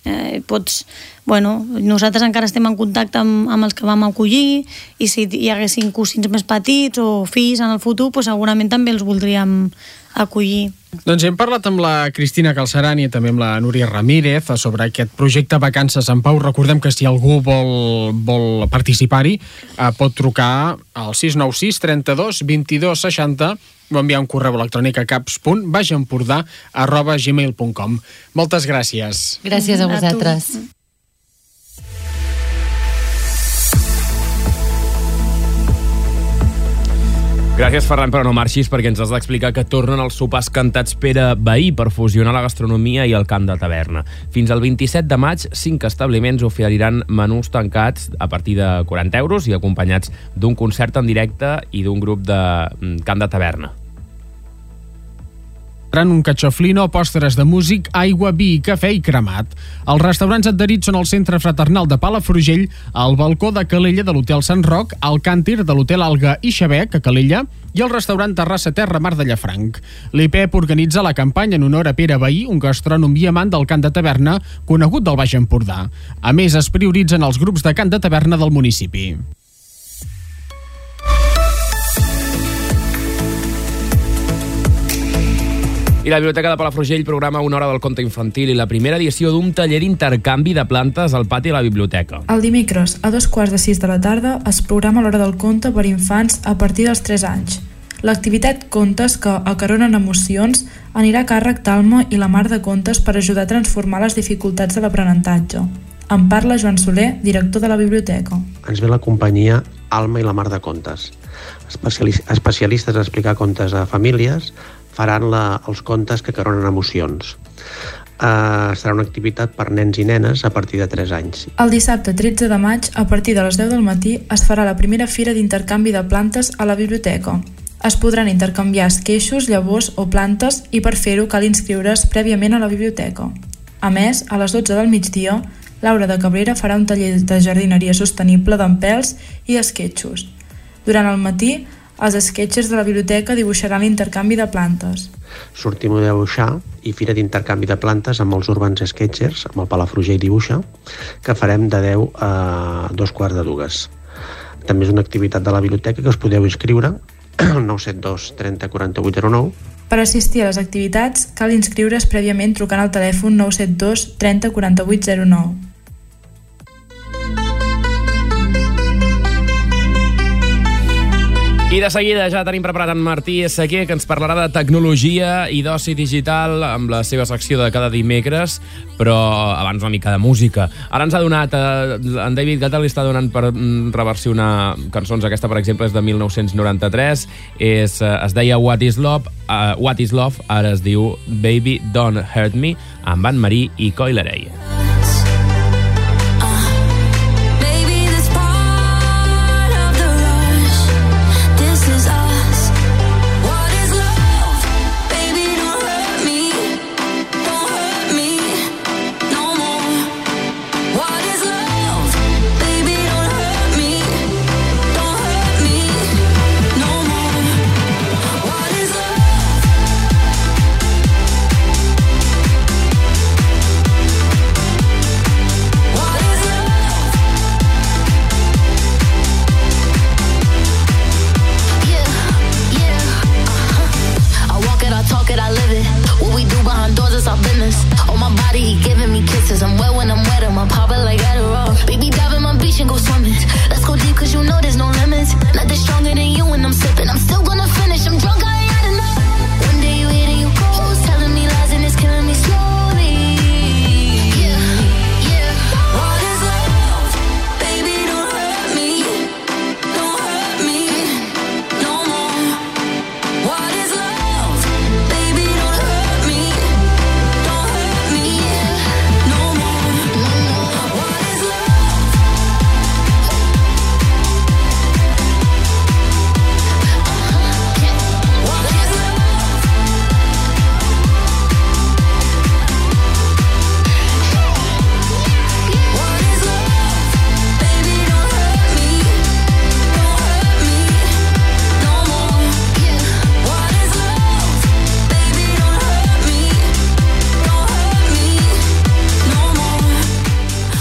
Eh, pots, bueno, nosaltres encara estem en contacte amb, amb els que vam acollir i si hi haguessin cosins més petits o fills en el futur, pues segurament també els voldríem acollir. Doncs hem parlat amb la Cristina Calcerani i també amb la Núria Ramírez sobre aquest projecte Vacances en Pau. Recordem que si algú vol, vol participar-hi eh, pot trucar al 696 32 22 60 o enviar un correu electrònic a caps.baixempordà arroba gmail.com. Moltes gràcies. Gràcies a vosaltres. A Gràcies, Ferran, però no marxis perquè ens has d'explicar que tornen els sopars cantats Pere Bahí per fusionar la gastronomia i el camp de taverna. Fins al 27 de maig, cinc establiments oferiran menús tancats a partir de 40 euros i acompanyats d'un concert en directe i d'un grup de mm, camp de taverna un cachoflino, postres de músic, aigua, vi, cafè i cremat. Els restaurants adherits són el Centre Fraternal de Palafrugell, el balcó de Calella de l'Hotel Sant Roc, el càntir de l'Hotel Alga i Xabec, a Calella, i el restaurant Terrassa Terra Mar de Llafranc. L'IPEP organitza la campanya en honor a Pere Bahí, un gastrònom i amant del cant de taverna conegut del Baix Empordà. A més, es prioritzen els grups de cant de taverna del municipi. I la Biblioteca de Palafrugell programa una hora del conte infantil i la primera edició d'un taller d'intercanvi de plantes al pati de la biblioteca. El dimecres, a dos quarts de sis de la tarda, es programa l'hora del conte per infants a partir dels 3 anys. L'activitat Contes que acaronen emocions anirà a càrrec d'Alma i la Mar de Contes per ajudar a transformar les dificultats de l'aprenentatge. En parla Joan Soler, director de la biblioteca. Ens ve la companyia Alma i la Mar de Contes, especialistes a explicar contes a famílies, faran la, els contes que caronen emocions. Uh, serà una activitat per nens i nenes a partir de 3 anys. El dissabte 13 de maig, a partir de les 10 del matí, es farà la primera fira d'intercanvi de plantes a la biblioteca. Es podran intercanviar esqueixos, llavors o plantes i per fer-ho cal inscriure's prèviament a la biblioteca. A més, a les 12 del migdia, Laura de Cabrera farà un taller de jardineria sostenible d'empels i esquetxos. Durant el matí els sketchers de la biblioteca dibuixaran l'intercanvi de plantes. Sortim a dibuixar i fira d'intercanvi de plantes amb els Urbans Sketchers, amb el Palafrugell Dibuixa, que farem de 10 a dos quarts de dues. També és una activitat de la biblioteca que us podeu inscriure al 972 30 48 09 per assistir a les activitats cal inscriure's prèviament trucant al telèfon 972 30 48 09. I de seguida ja tenim preparat en Martí Seguer, que ens parlarà de tecnologia i d'oci digital amb la seva secció de cada dimecres, però abans una mica de música. Ara ens ha donat, eh, en David Guetta li està donant per mm, reversionar cançons, aquesta per exemple és de 1993, és, eh, es deia What is Love, uh, What is Love, ara es diu Baby Don't Hurt Me, amb Anne Marie i Coilerey.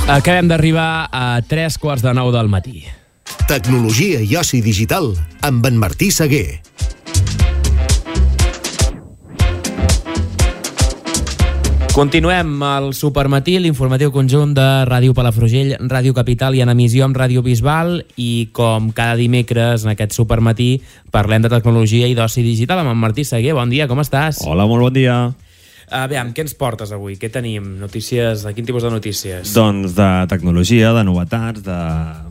Acabem d'arribar a tres quarts de nou del matí. Tecnologia i oci digital amb en Martí Seguer. Continuem al Supermatí, l'informatiu conjunt de Ràdio Palafrugell, Ràdio Capital i en emissió amb Ràdio Bisbal i com cada dimecres en aquest Supermatí parlem de tecnologia i d'oci digital amb en Martí Seguer. Bon dia, com estàs? Hola, molt bon dia. Veiem, què ens portes avui? Què tenim? Notícies? De quin tipus de notícies? Doncs de tecnologia, de novetats, de,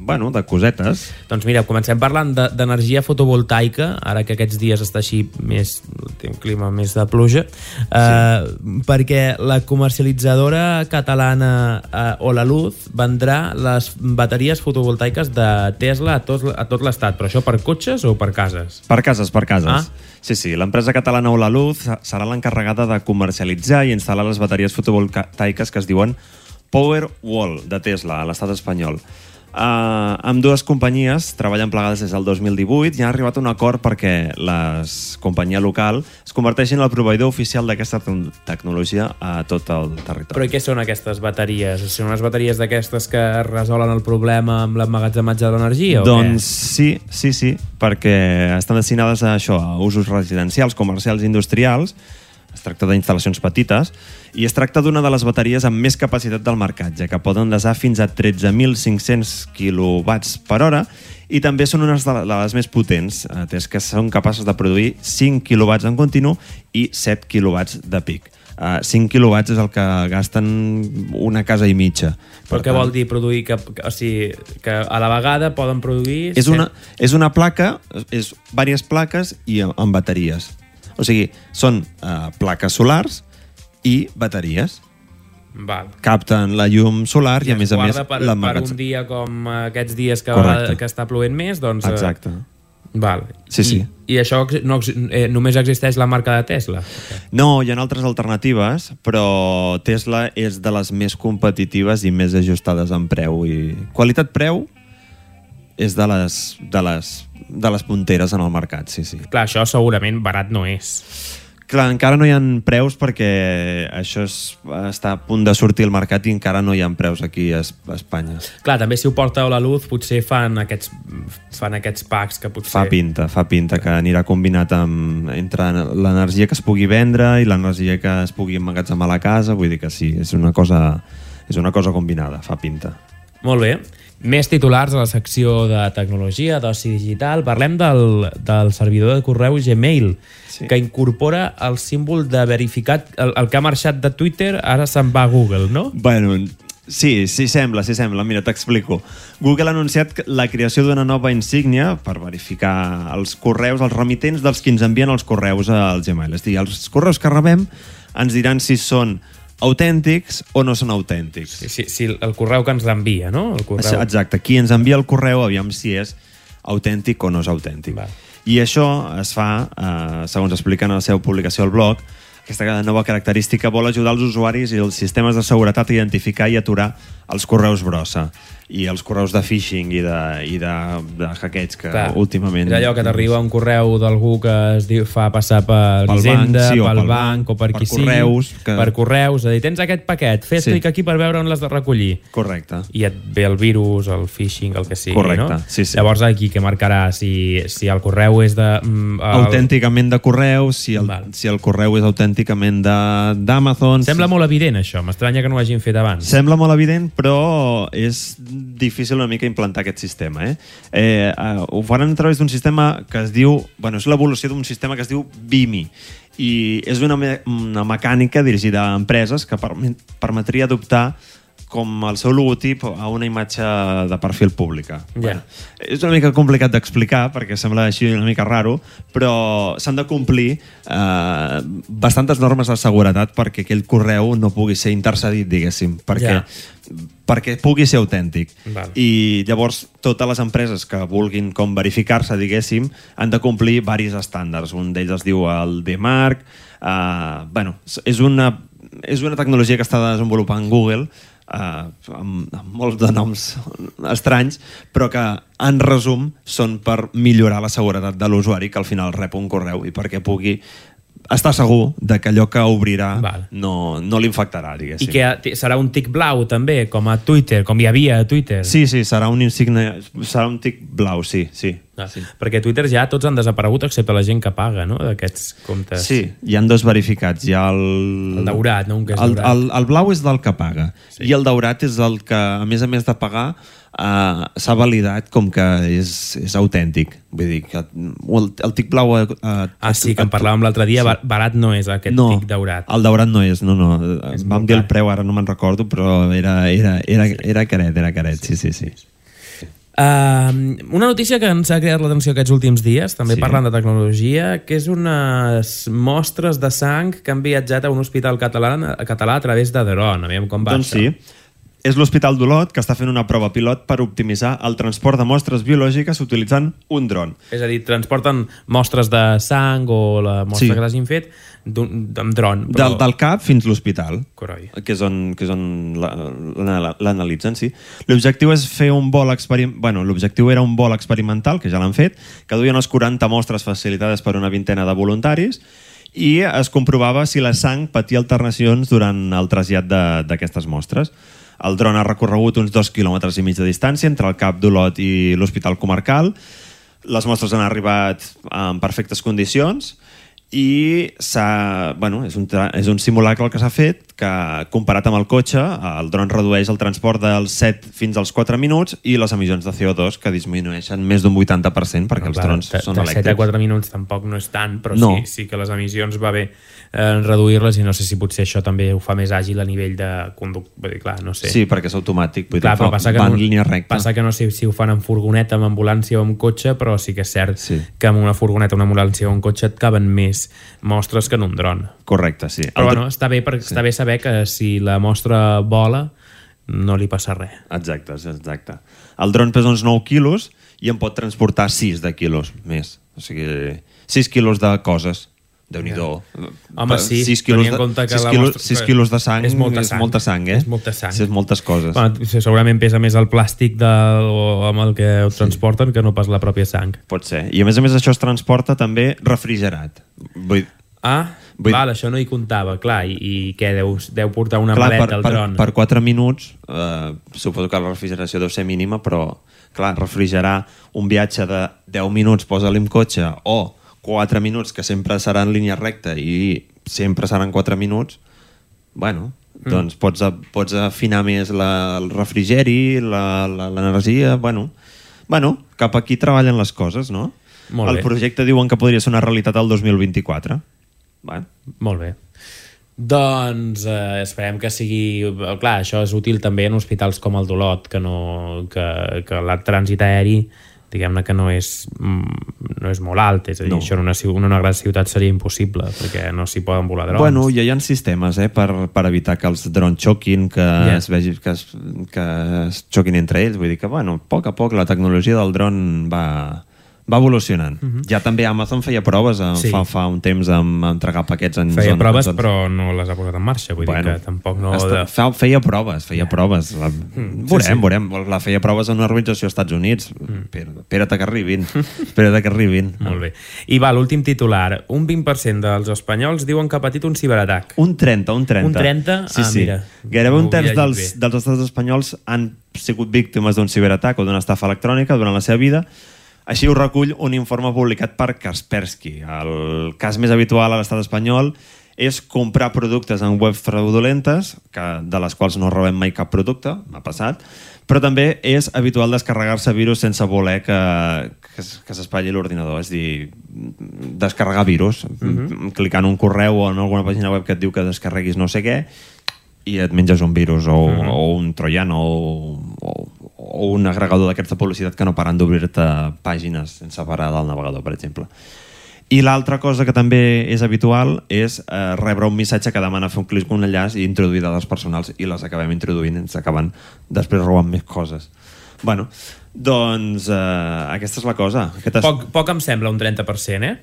bueno, de cosetes. Doncs mira, comencem parlant de- d'energia fotovoltaica, ara que aquests dies està així més, té un clima més de pluja, uh, perquè la comercialitzadora catalana uh, Olaluz vendrà les bateries fotovoltaiques de Tesla a tot, a tot l'estat, però això per cotxes o per cases? Per cases, per cases. Ah. Sí, sí, l'empresa catalana Olaluz serà l'encarregada de comercialitzar i instal·lar les bateries fotovoltaiques que es diuen Powerwall de Tesla a l'estat espanyol. Uh, amb dues companyies treballen plegades des del 2018 i han arribat a un acord perquè la companyia local es converteixi en el proveïdor oficial d'aquesta te- tecnologia a tot el territori. Però què són aquestes bateries? Són unes bateries d'aquestes que resolen el problema amb l'emmagatzematge de l'energia o Doncs sí, sí, sí, perquè estan destinades a això, a usos residencials, comercials i industrials. Es tracta d'instal·lacions petites i es tracta d'una de les bateries amb més capacitat del mercat, ja que poden desar fins a 13.500 kW per hora i també són unes de les més potents, atès que són capaces de produir 5 kW en continu i 7 kW de pic. Uh, 5 kW és el que gasten una casa i mitja. Però què vol dir produir? Que, o sigui, que a la vegada poden produir... És una, és una placa, és diverses plaques i amb, amb bateries. O sigui, són uh, plaques solars i bateries. Val. Capten la llum solar i, a més a més per, per un dia com aquests dies que, Correcte. va, que està plovent més, doncs... eh, Exacte. Val. Sí, sí. I, i això no, eh, només existeix la marca de Tesla? No, hi ha altres alternatives, però Tesla és de les més competitives i més ajustades en preu. I qualitat-preu és de les, de, les, de les punteres en el mercat, sí, sí. Clar, això segurament barat no és. Clar, encara no hi ha preus perquè això és, està a punt de sortir al mercat i encara no hi ha preus aquí a Espanya. Clar, també si ho porta a la luz potser fan aquests, fan aquests packs que potser... Fa pinta, fa pinta que anirà combinat amb, entre l'energia que es pugui vendre i l'energia que es pugui emmagatzemar a la casa, vull dir que sí, és una cosa, és una cosa combinada, fa pinta. Molt bé. Més titulars a la secció de tecnologia, d'oci digital. Parlem del, del servidor de correu Gmail, sí. que incorpora el símbol de verificat... El, el que ha marxat de Twitter ara se'n va a Google, no? Bueno, sí, sí sembla, sí sembla. Mira, t'explico. Google ha anunciat la creació d'una nova insígnia per verificar els correus, els remitents dels que ens envien els correus al Gmail. És a dir, els correus que rebem ens diran si són autèntics o no són autèntics. Sí, sí, sí el correu que ens l'envia, no? El correu... Exacte, qui ens envia el correu, aviam si és autèntic o no és autèntic. Val. I això es fa, eh, segons expliquen a la seva publicació al blog, aquesta nova característica vol ajudar els usuaris i els sistemes de seguretat a identificar i aturar els correus brossa i els correus de phishing i de, i de, de hackeig que Clar, últimament... És allò que t'arriba un correu d'algú que es diu, fa passar per Pel Hisenda, banc, sí, pel, pel banc, o per, per qui correus, sigui, que- per correus, és dir, tens aquest paquet, fes Sí. clic aquí per veure on l'has de recollir. Correcte. I et ve el virus, el phishing, el que sigui, Correcte, no? sí, sí. Llavors aquí que marcarà si, si el correu és de... mm, El... Autènticament de correu, si el, si el correu és autènticament d'Amazon... Sembla molt evident això, m'estranya que no ho hagin fet abans. Sembla molt evident, però és difícil una mica implantar aquest sistema. Eh? Eh, uh, ho faran a través d'un sistema que es diu... Bueno, és l'evolució d'un sistema que es diu BIMI i és una, me una mecànica dirigida a empreses que permet, permetria adoptar com el seu logotip a una imatge de perfil pública. Ja. És una mica complicat d'explicar perquè sembla així una mica raro, però s'han de complir eh, bastantes normes de seguretat perquè aquell correu no pugui ser intercedit, diguéssim, perquè, Ja. perquè pugui ser autèntic. Val. I llavors totes les empreses que vulguin com verificar-se, diguéssim, han de complir varis estàndards. Un d'ells es diu el DMARC. Eh, bueno, és una, és una tecnologia que està desenvolupant Google eh, amb, amb molts de noms estranys, però que en resum són per millorar la seguretat de l'usuari que al final rep un correu i perquè pugui està segur de que allò que obrirà no, no l'infectarà, I diguéssim. que t- serà un tic blau, també, com a Twitter, com hi havia a Twitter. Sí, sí, serà un insigne, serà un tic blau, sí, sí. Ah, sí. Perquè a Twitter ja tots han desaparegut excepte la gent que paga, no?, d'aquests comptes. Sí, hi han dos verificats. Hi ha el... El daurat, no? Un que és el, daurat. el, el blau és del que paga. Sí. I el daurat és el que, a més a més de pagar, uh, s'ha validat com que és, és autèntic. Vull dir, que el, el tic blau... Uh, Ah, sí, que en parlàvem l'altre dia, sí. barat no és aquest no, tic daurat. el daurat no és, no, no. Vam dir el preu, ara no me'n recordo, però era, era, era, era caret, era caret, sí, sí, sí. Uh, una notícia que ens ha creat l'atenció aquests últims dies, també Sí. sí. parlant de tecnologia, que és unes mostres de sang que han viatjat a un hospital català, català a través de dron. Aviam com va Doncs això. sí. És l'Hospital d'Olot que està fent una prova pilot per optimitzar el transport de mostres biològiques utilitzant un dron. És a dir, transporten mostres de sang o la mostra Sí. que l'hagin fet d'un- amb dron. Del, del CAP fins l'hospital, que és on, que és on la- la- l'analitzen, sí. L'objectiu és fer un vol experimental... Bueno, l'objectiu era un vol experimental, que ja l'han fet, que duien unes 40 mostres facilitades per una vintena de voluntaris i es comprovava si la sang patia alternacions durant el trasllat de- d'aquestes mostres. El dron ha recorregut uns dos quilòmetres i mig de distància entre el CAP d'Olot i l'Hospital Comarcal. Les mostres han arribat en perfectes condicions i. Bueno, és un, és un simulacle el que s'ha fet que comparat amb el cotxe, el dron redueix el transport dels 7 fins als 4 minuts i les emissions de CO2 que disminueixen més d'un 80% perquè els Clar, drons són de 7 a elèctrics. 4 minuts tampoc no és tant, però No. sí, sí que les emissions va bé eh, reduir-les i no sé si potser això també ho fa més àgil a nivell de conducta. Vull dir, clar, no sé. Sí, perquè és automàtic. Vull Clar, dir, però fa- passa que, va no, en línia recta. passa que no sé si ho fan amb furgoneta, amb ambulància o amb cotxe, però sí que és cert Sí. que amb una furgoneta, una ambulància o un cotxe et caben més mostres que en un dron. Correcte, sí. Però bueno, està bé, perquè està bé saber que si la mostra vola no li passa res. Exacte, exacte. El dron pesa uns 9 quilos i en pot transportar 6 de quilos més. O sigui, 6 quilos de coses. Déu-n'hi-do. Home, sí, 6 quilos, tenint en compte de, que 6 la quilos, mostra- 6 quilos de sang és molta és sang. molta sang, eh? És molta sang. Sí, és moltes coses. Bueno, sí, segurament pesa més el plàstic del, o amb el que ho transporten que no pas la pròpia sang. Pot ser. I a més a més això es transporta també refrigerat. Vull... Ah, Vull- val, això no hi comptava, clar. I, i què, deu, deu portar una clar, maleta per, al per, dron? per 4 minuts eh, suposo que la refrigeració deu ser mínima però clar, refrigerar un viatge de 10 minuts, posa-li un cotxe o 4 minuts que sempre serà en línia recta i sempre seran 4 minuts bueno, Mm. doncs pots, pots afinar més la, el refrigeri la- la- l'energia bueno, bueno, cap aquí treballen les coses no? Molt el bé. projecte diuen que podria ser una realitat el 2024 bueno. Molt bé. Doncs eh, esperem que sigui... Clar, això és útil també en hospitals com el d'Olot, que, no, que, que el trànsit aeri diguem-ne que no és, mm, no és molt alt, és a dir, No. això en una, en una gran ciutat seria impossible, perquè no s'hi poden volar drons. Bueno, ja hi ha sistemes eh, per, per evitar que els drons xoquin, que, yeah. es vegi, que, es, que es xoquin entre ells. Vull dir que, bueno, a poc a poc la tecnologia del dron va, va evolucionant. Mm -hmm. Ja també Amazon feia proves eh, Sí. fa, fa un temps amb entregar paquets en Feia zones- proves, zones- però no les ha posat en marxa, vull Bueno, dir que tampoc no... Està, De... feia proves, feia proves. La, Mm, veurem, sí, sí. veurem. La feia proves en una organització als Estats Units. Mm. Espera't que arribin. Espera't que arribin. Molt bé. I va, l'últim titular. Un 20% dels espanyols diuen que ha patit un ciberatac. Un 30, un 30. Un 30? Sí, Ah, sí. mira. Gairebé un terç dels, dels estats espanyols han sigut víctimes d'un ciberatac o d'una estafa electrònica durant la seva vida. Així ho recull un informe publicat per Kaspersky. El cas més habitual a l'estat espanyol és comprar productes en webs fraudulentes, que, de les quals no rebem mai cap producte, m'ha passat, però també és habitual descarregar-se virus sense voler que, que, que s'espatlli l'ordinador, és dir, descarregar virus, Mhm. clicant un correu o en alguna pàgina web que et diu que descarreguis no sé què, i et menges un virus o, Mhm. o un troiano o, o, o un agregador d'aquests de publicitat que no paren d'obrir-te pàgines sense parar del navegador, per exemple. I l'altra cosa que també és habitual és eh, rebre un missatge que demana fer un clic un enllaç i introduir dades personals i les acabem introduint i ens acaben després robant més coses. Bueno, doncs eh, aquesta és la cosa. Aquest es... Poc, poc em sembla un 30%, eh?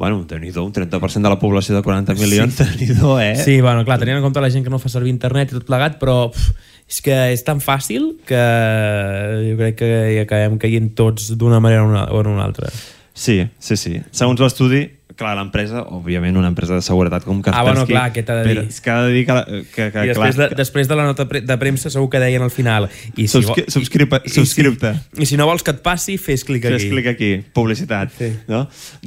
Bueno, déu nhi un 30% de la població de 40 milions, sí. déu eh? Sí, bueno, clar, tenint en compte la gent que no fa servir internet i tot plegat, però pff, és que és tan fàcil que jo crec que hi acabem caient tots d'una manera o en una altra. Sí, sí, sí. Segons l'estudi clar, l'empresa, òbviament una empresa de seguretat com Kaspersky... Ah, bueno, clar, què t'ha de dir? però És que ha de dir que... que, que I després, clar, de, després de la nota pre- de premsa segur que deien al final i si Subscri- subscripa- i, subscripte. I, si, I si no vols que et passi, fes clic aquí. Fes clic aquí, publicitat. Sí. No?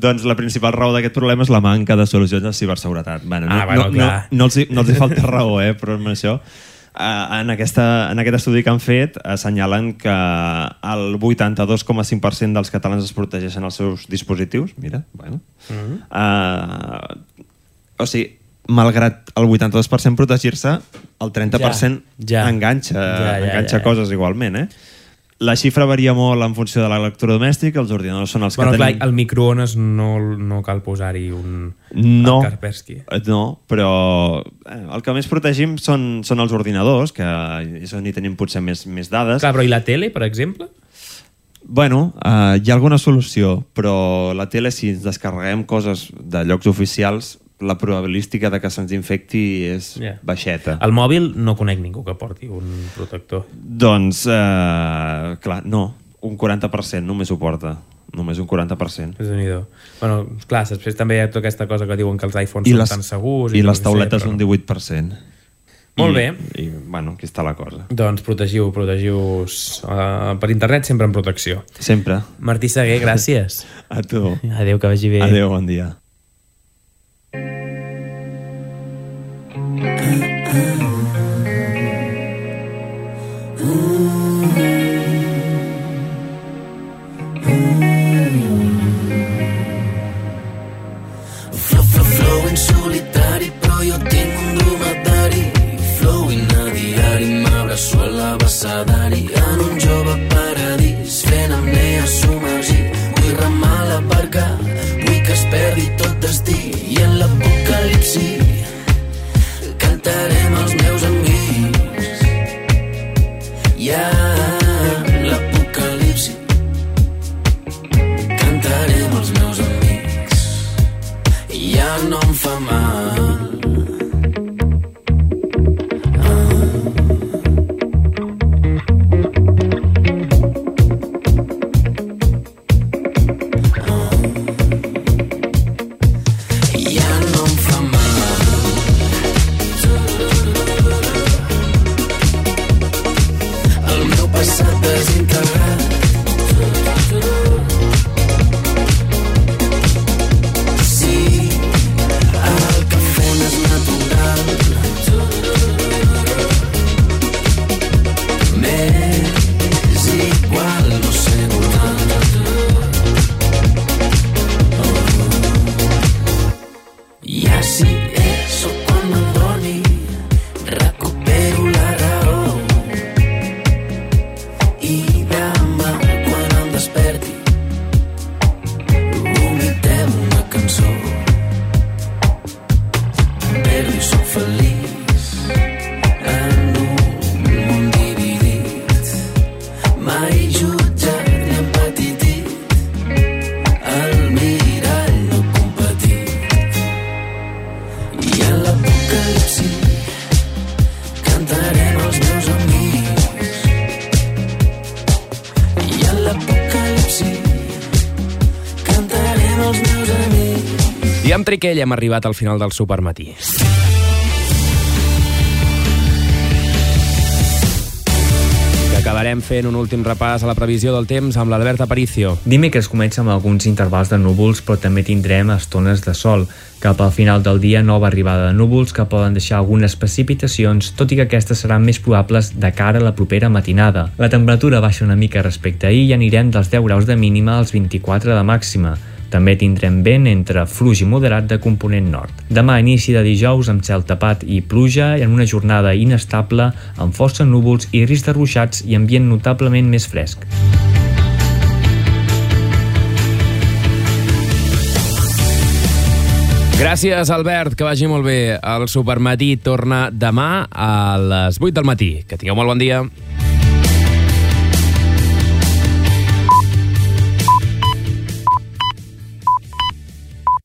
Doncs la principal raó d'aquest problema és la manca de solucions de ciberseguretat. Bueno, no, Ah, bueno, no, no, clar. no, els, hi- no els hi falta raó, eh, però amb això... Uh, en, aquesta, en aquest estudi que han fet assenyalen que el 82,5% dels catalans es protegeixen els seus dispositius. Mira, bueno. Mhm. Uh, o sigui, malgrat el 82% protegir-se, el 30% Ja, ja. enganxa, Ja, ja, enganxa ja, ja. coses igualment, eh? La xifra varia molt en funció de l'electrodomèstic, els ordinadors són els Bueno, que clar, tenim... al microones no, no cal posar-hi un... No, el Kaspersky. eh, no, però eh, el que més protegim són, són els ordinadors, que és on hi tenim potser més, més dades. Clar, però i la tele, per exemple? Bueno, eh, hi ha alguna solució, però la tele, si ens descarreguem coses de llocs oficials, la probabilística de que se'ns infecti és Ja. baixeta. Al mòbil no conec ningú que porti un protector. Doncs, eh, clar, no. Un 40% només ho porta. Només un 40%. És déu Bueno, clar, després també hi ha tota aquesta cosa que diuen que els iPhones I són les, tan segurs... I no les sé, tauletes però- un 18%. Molt I, bé. I, bueno, aquí està la cosa. Doncs protegiu, protegiu-vos uh, per internet sempre en protecció. Sempre. Martí Seguer, gràcies. A tu. Adéu, que vagi bé. Adéu, bon dia. you. Triquell hem arribat al final del Supermatí. Acabarem fent un últim repàs a la previsió del temps amb l'Albert Aparicio. Dimecres comença amb alguns intervals de núvols, però també tindrem estones de sol. Cap al final del dia, nova arribada de núvols que poden deixar algunes precipitacions, tot i que aquestes seran més probables de cara a la propera matinada. La temperatura baixa una mica respecte a ahir i anirem dels 10 graus de mínima als 24 de màxima. També tindrem vent entre fluix i moderat de component nord. Demà, inici de dijous amb cel tapat i pluja en una jornada inestable amb força núvols i risc de ruixats i ambient notablement més fresc. Gràcies, Albert, que vagi molt bé. El Supermatí torna demà a les 8 del matí. Que tingueu molt bon dia.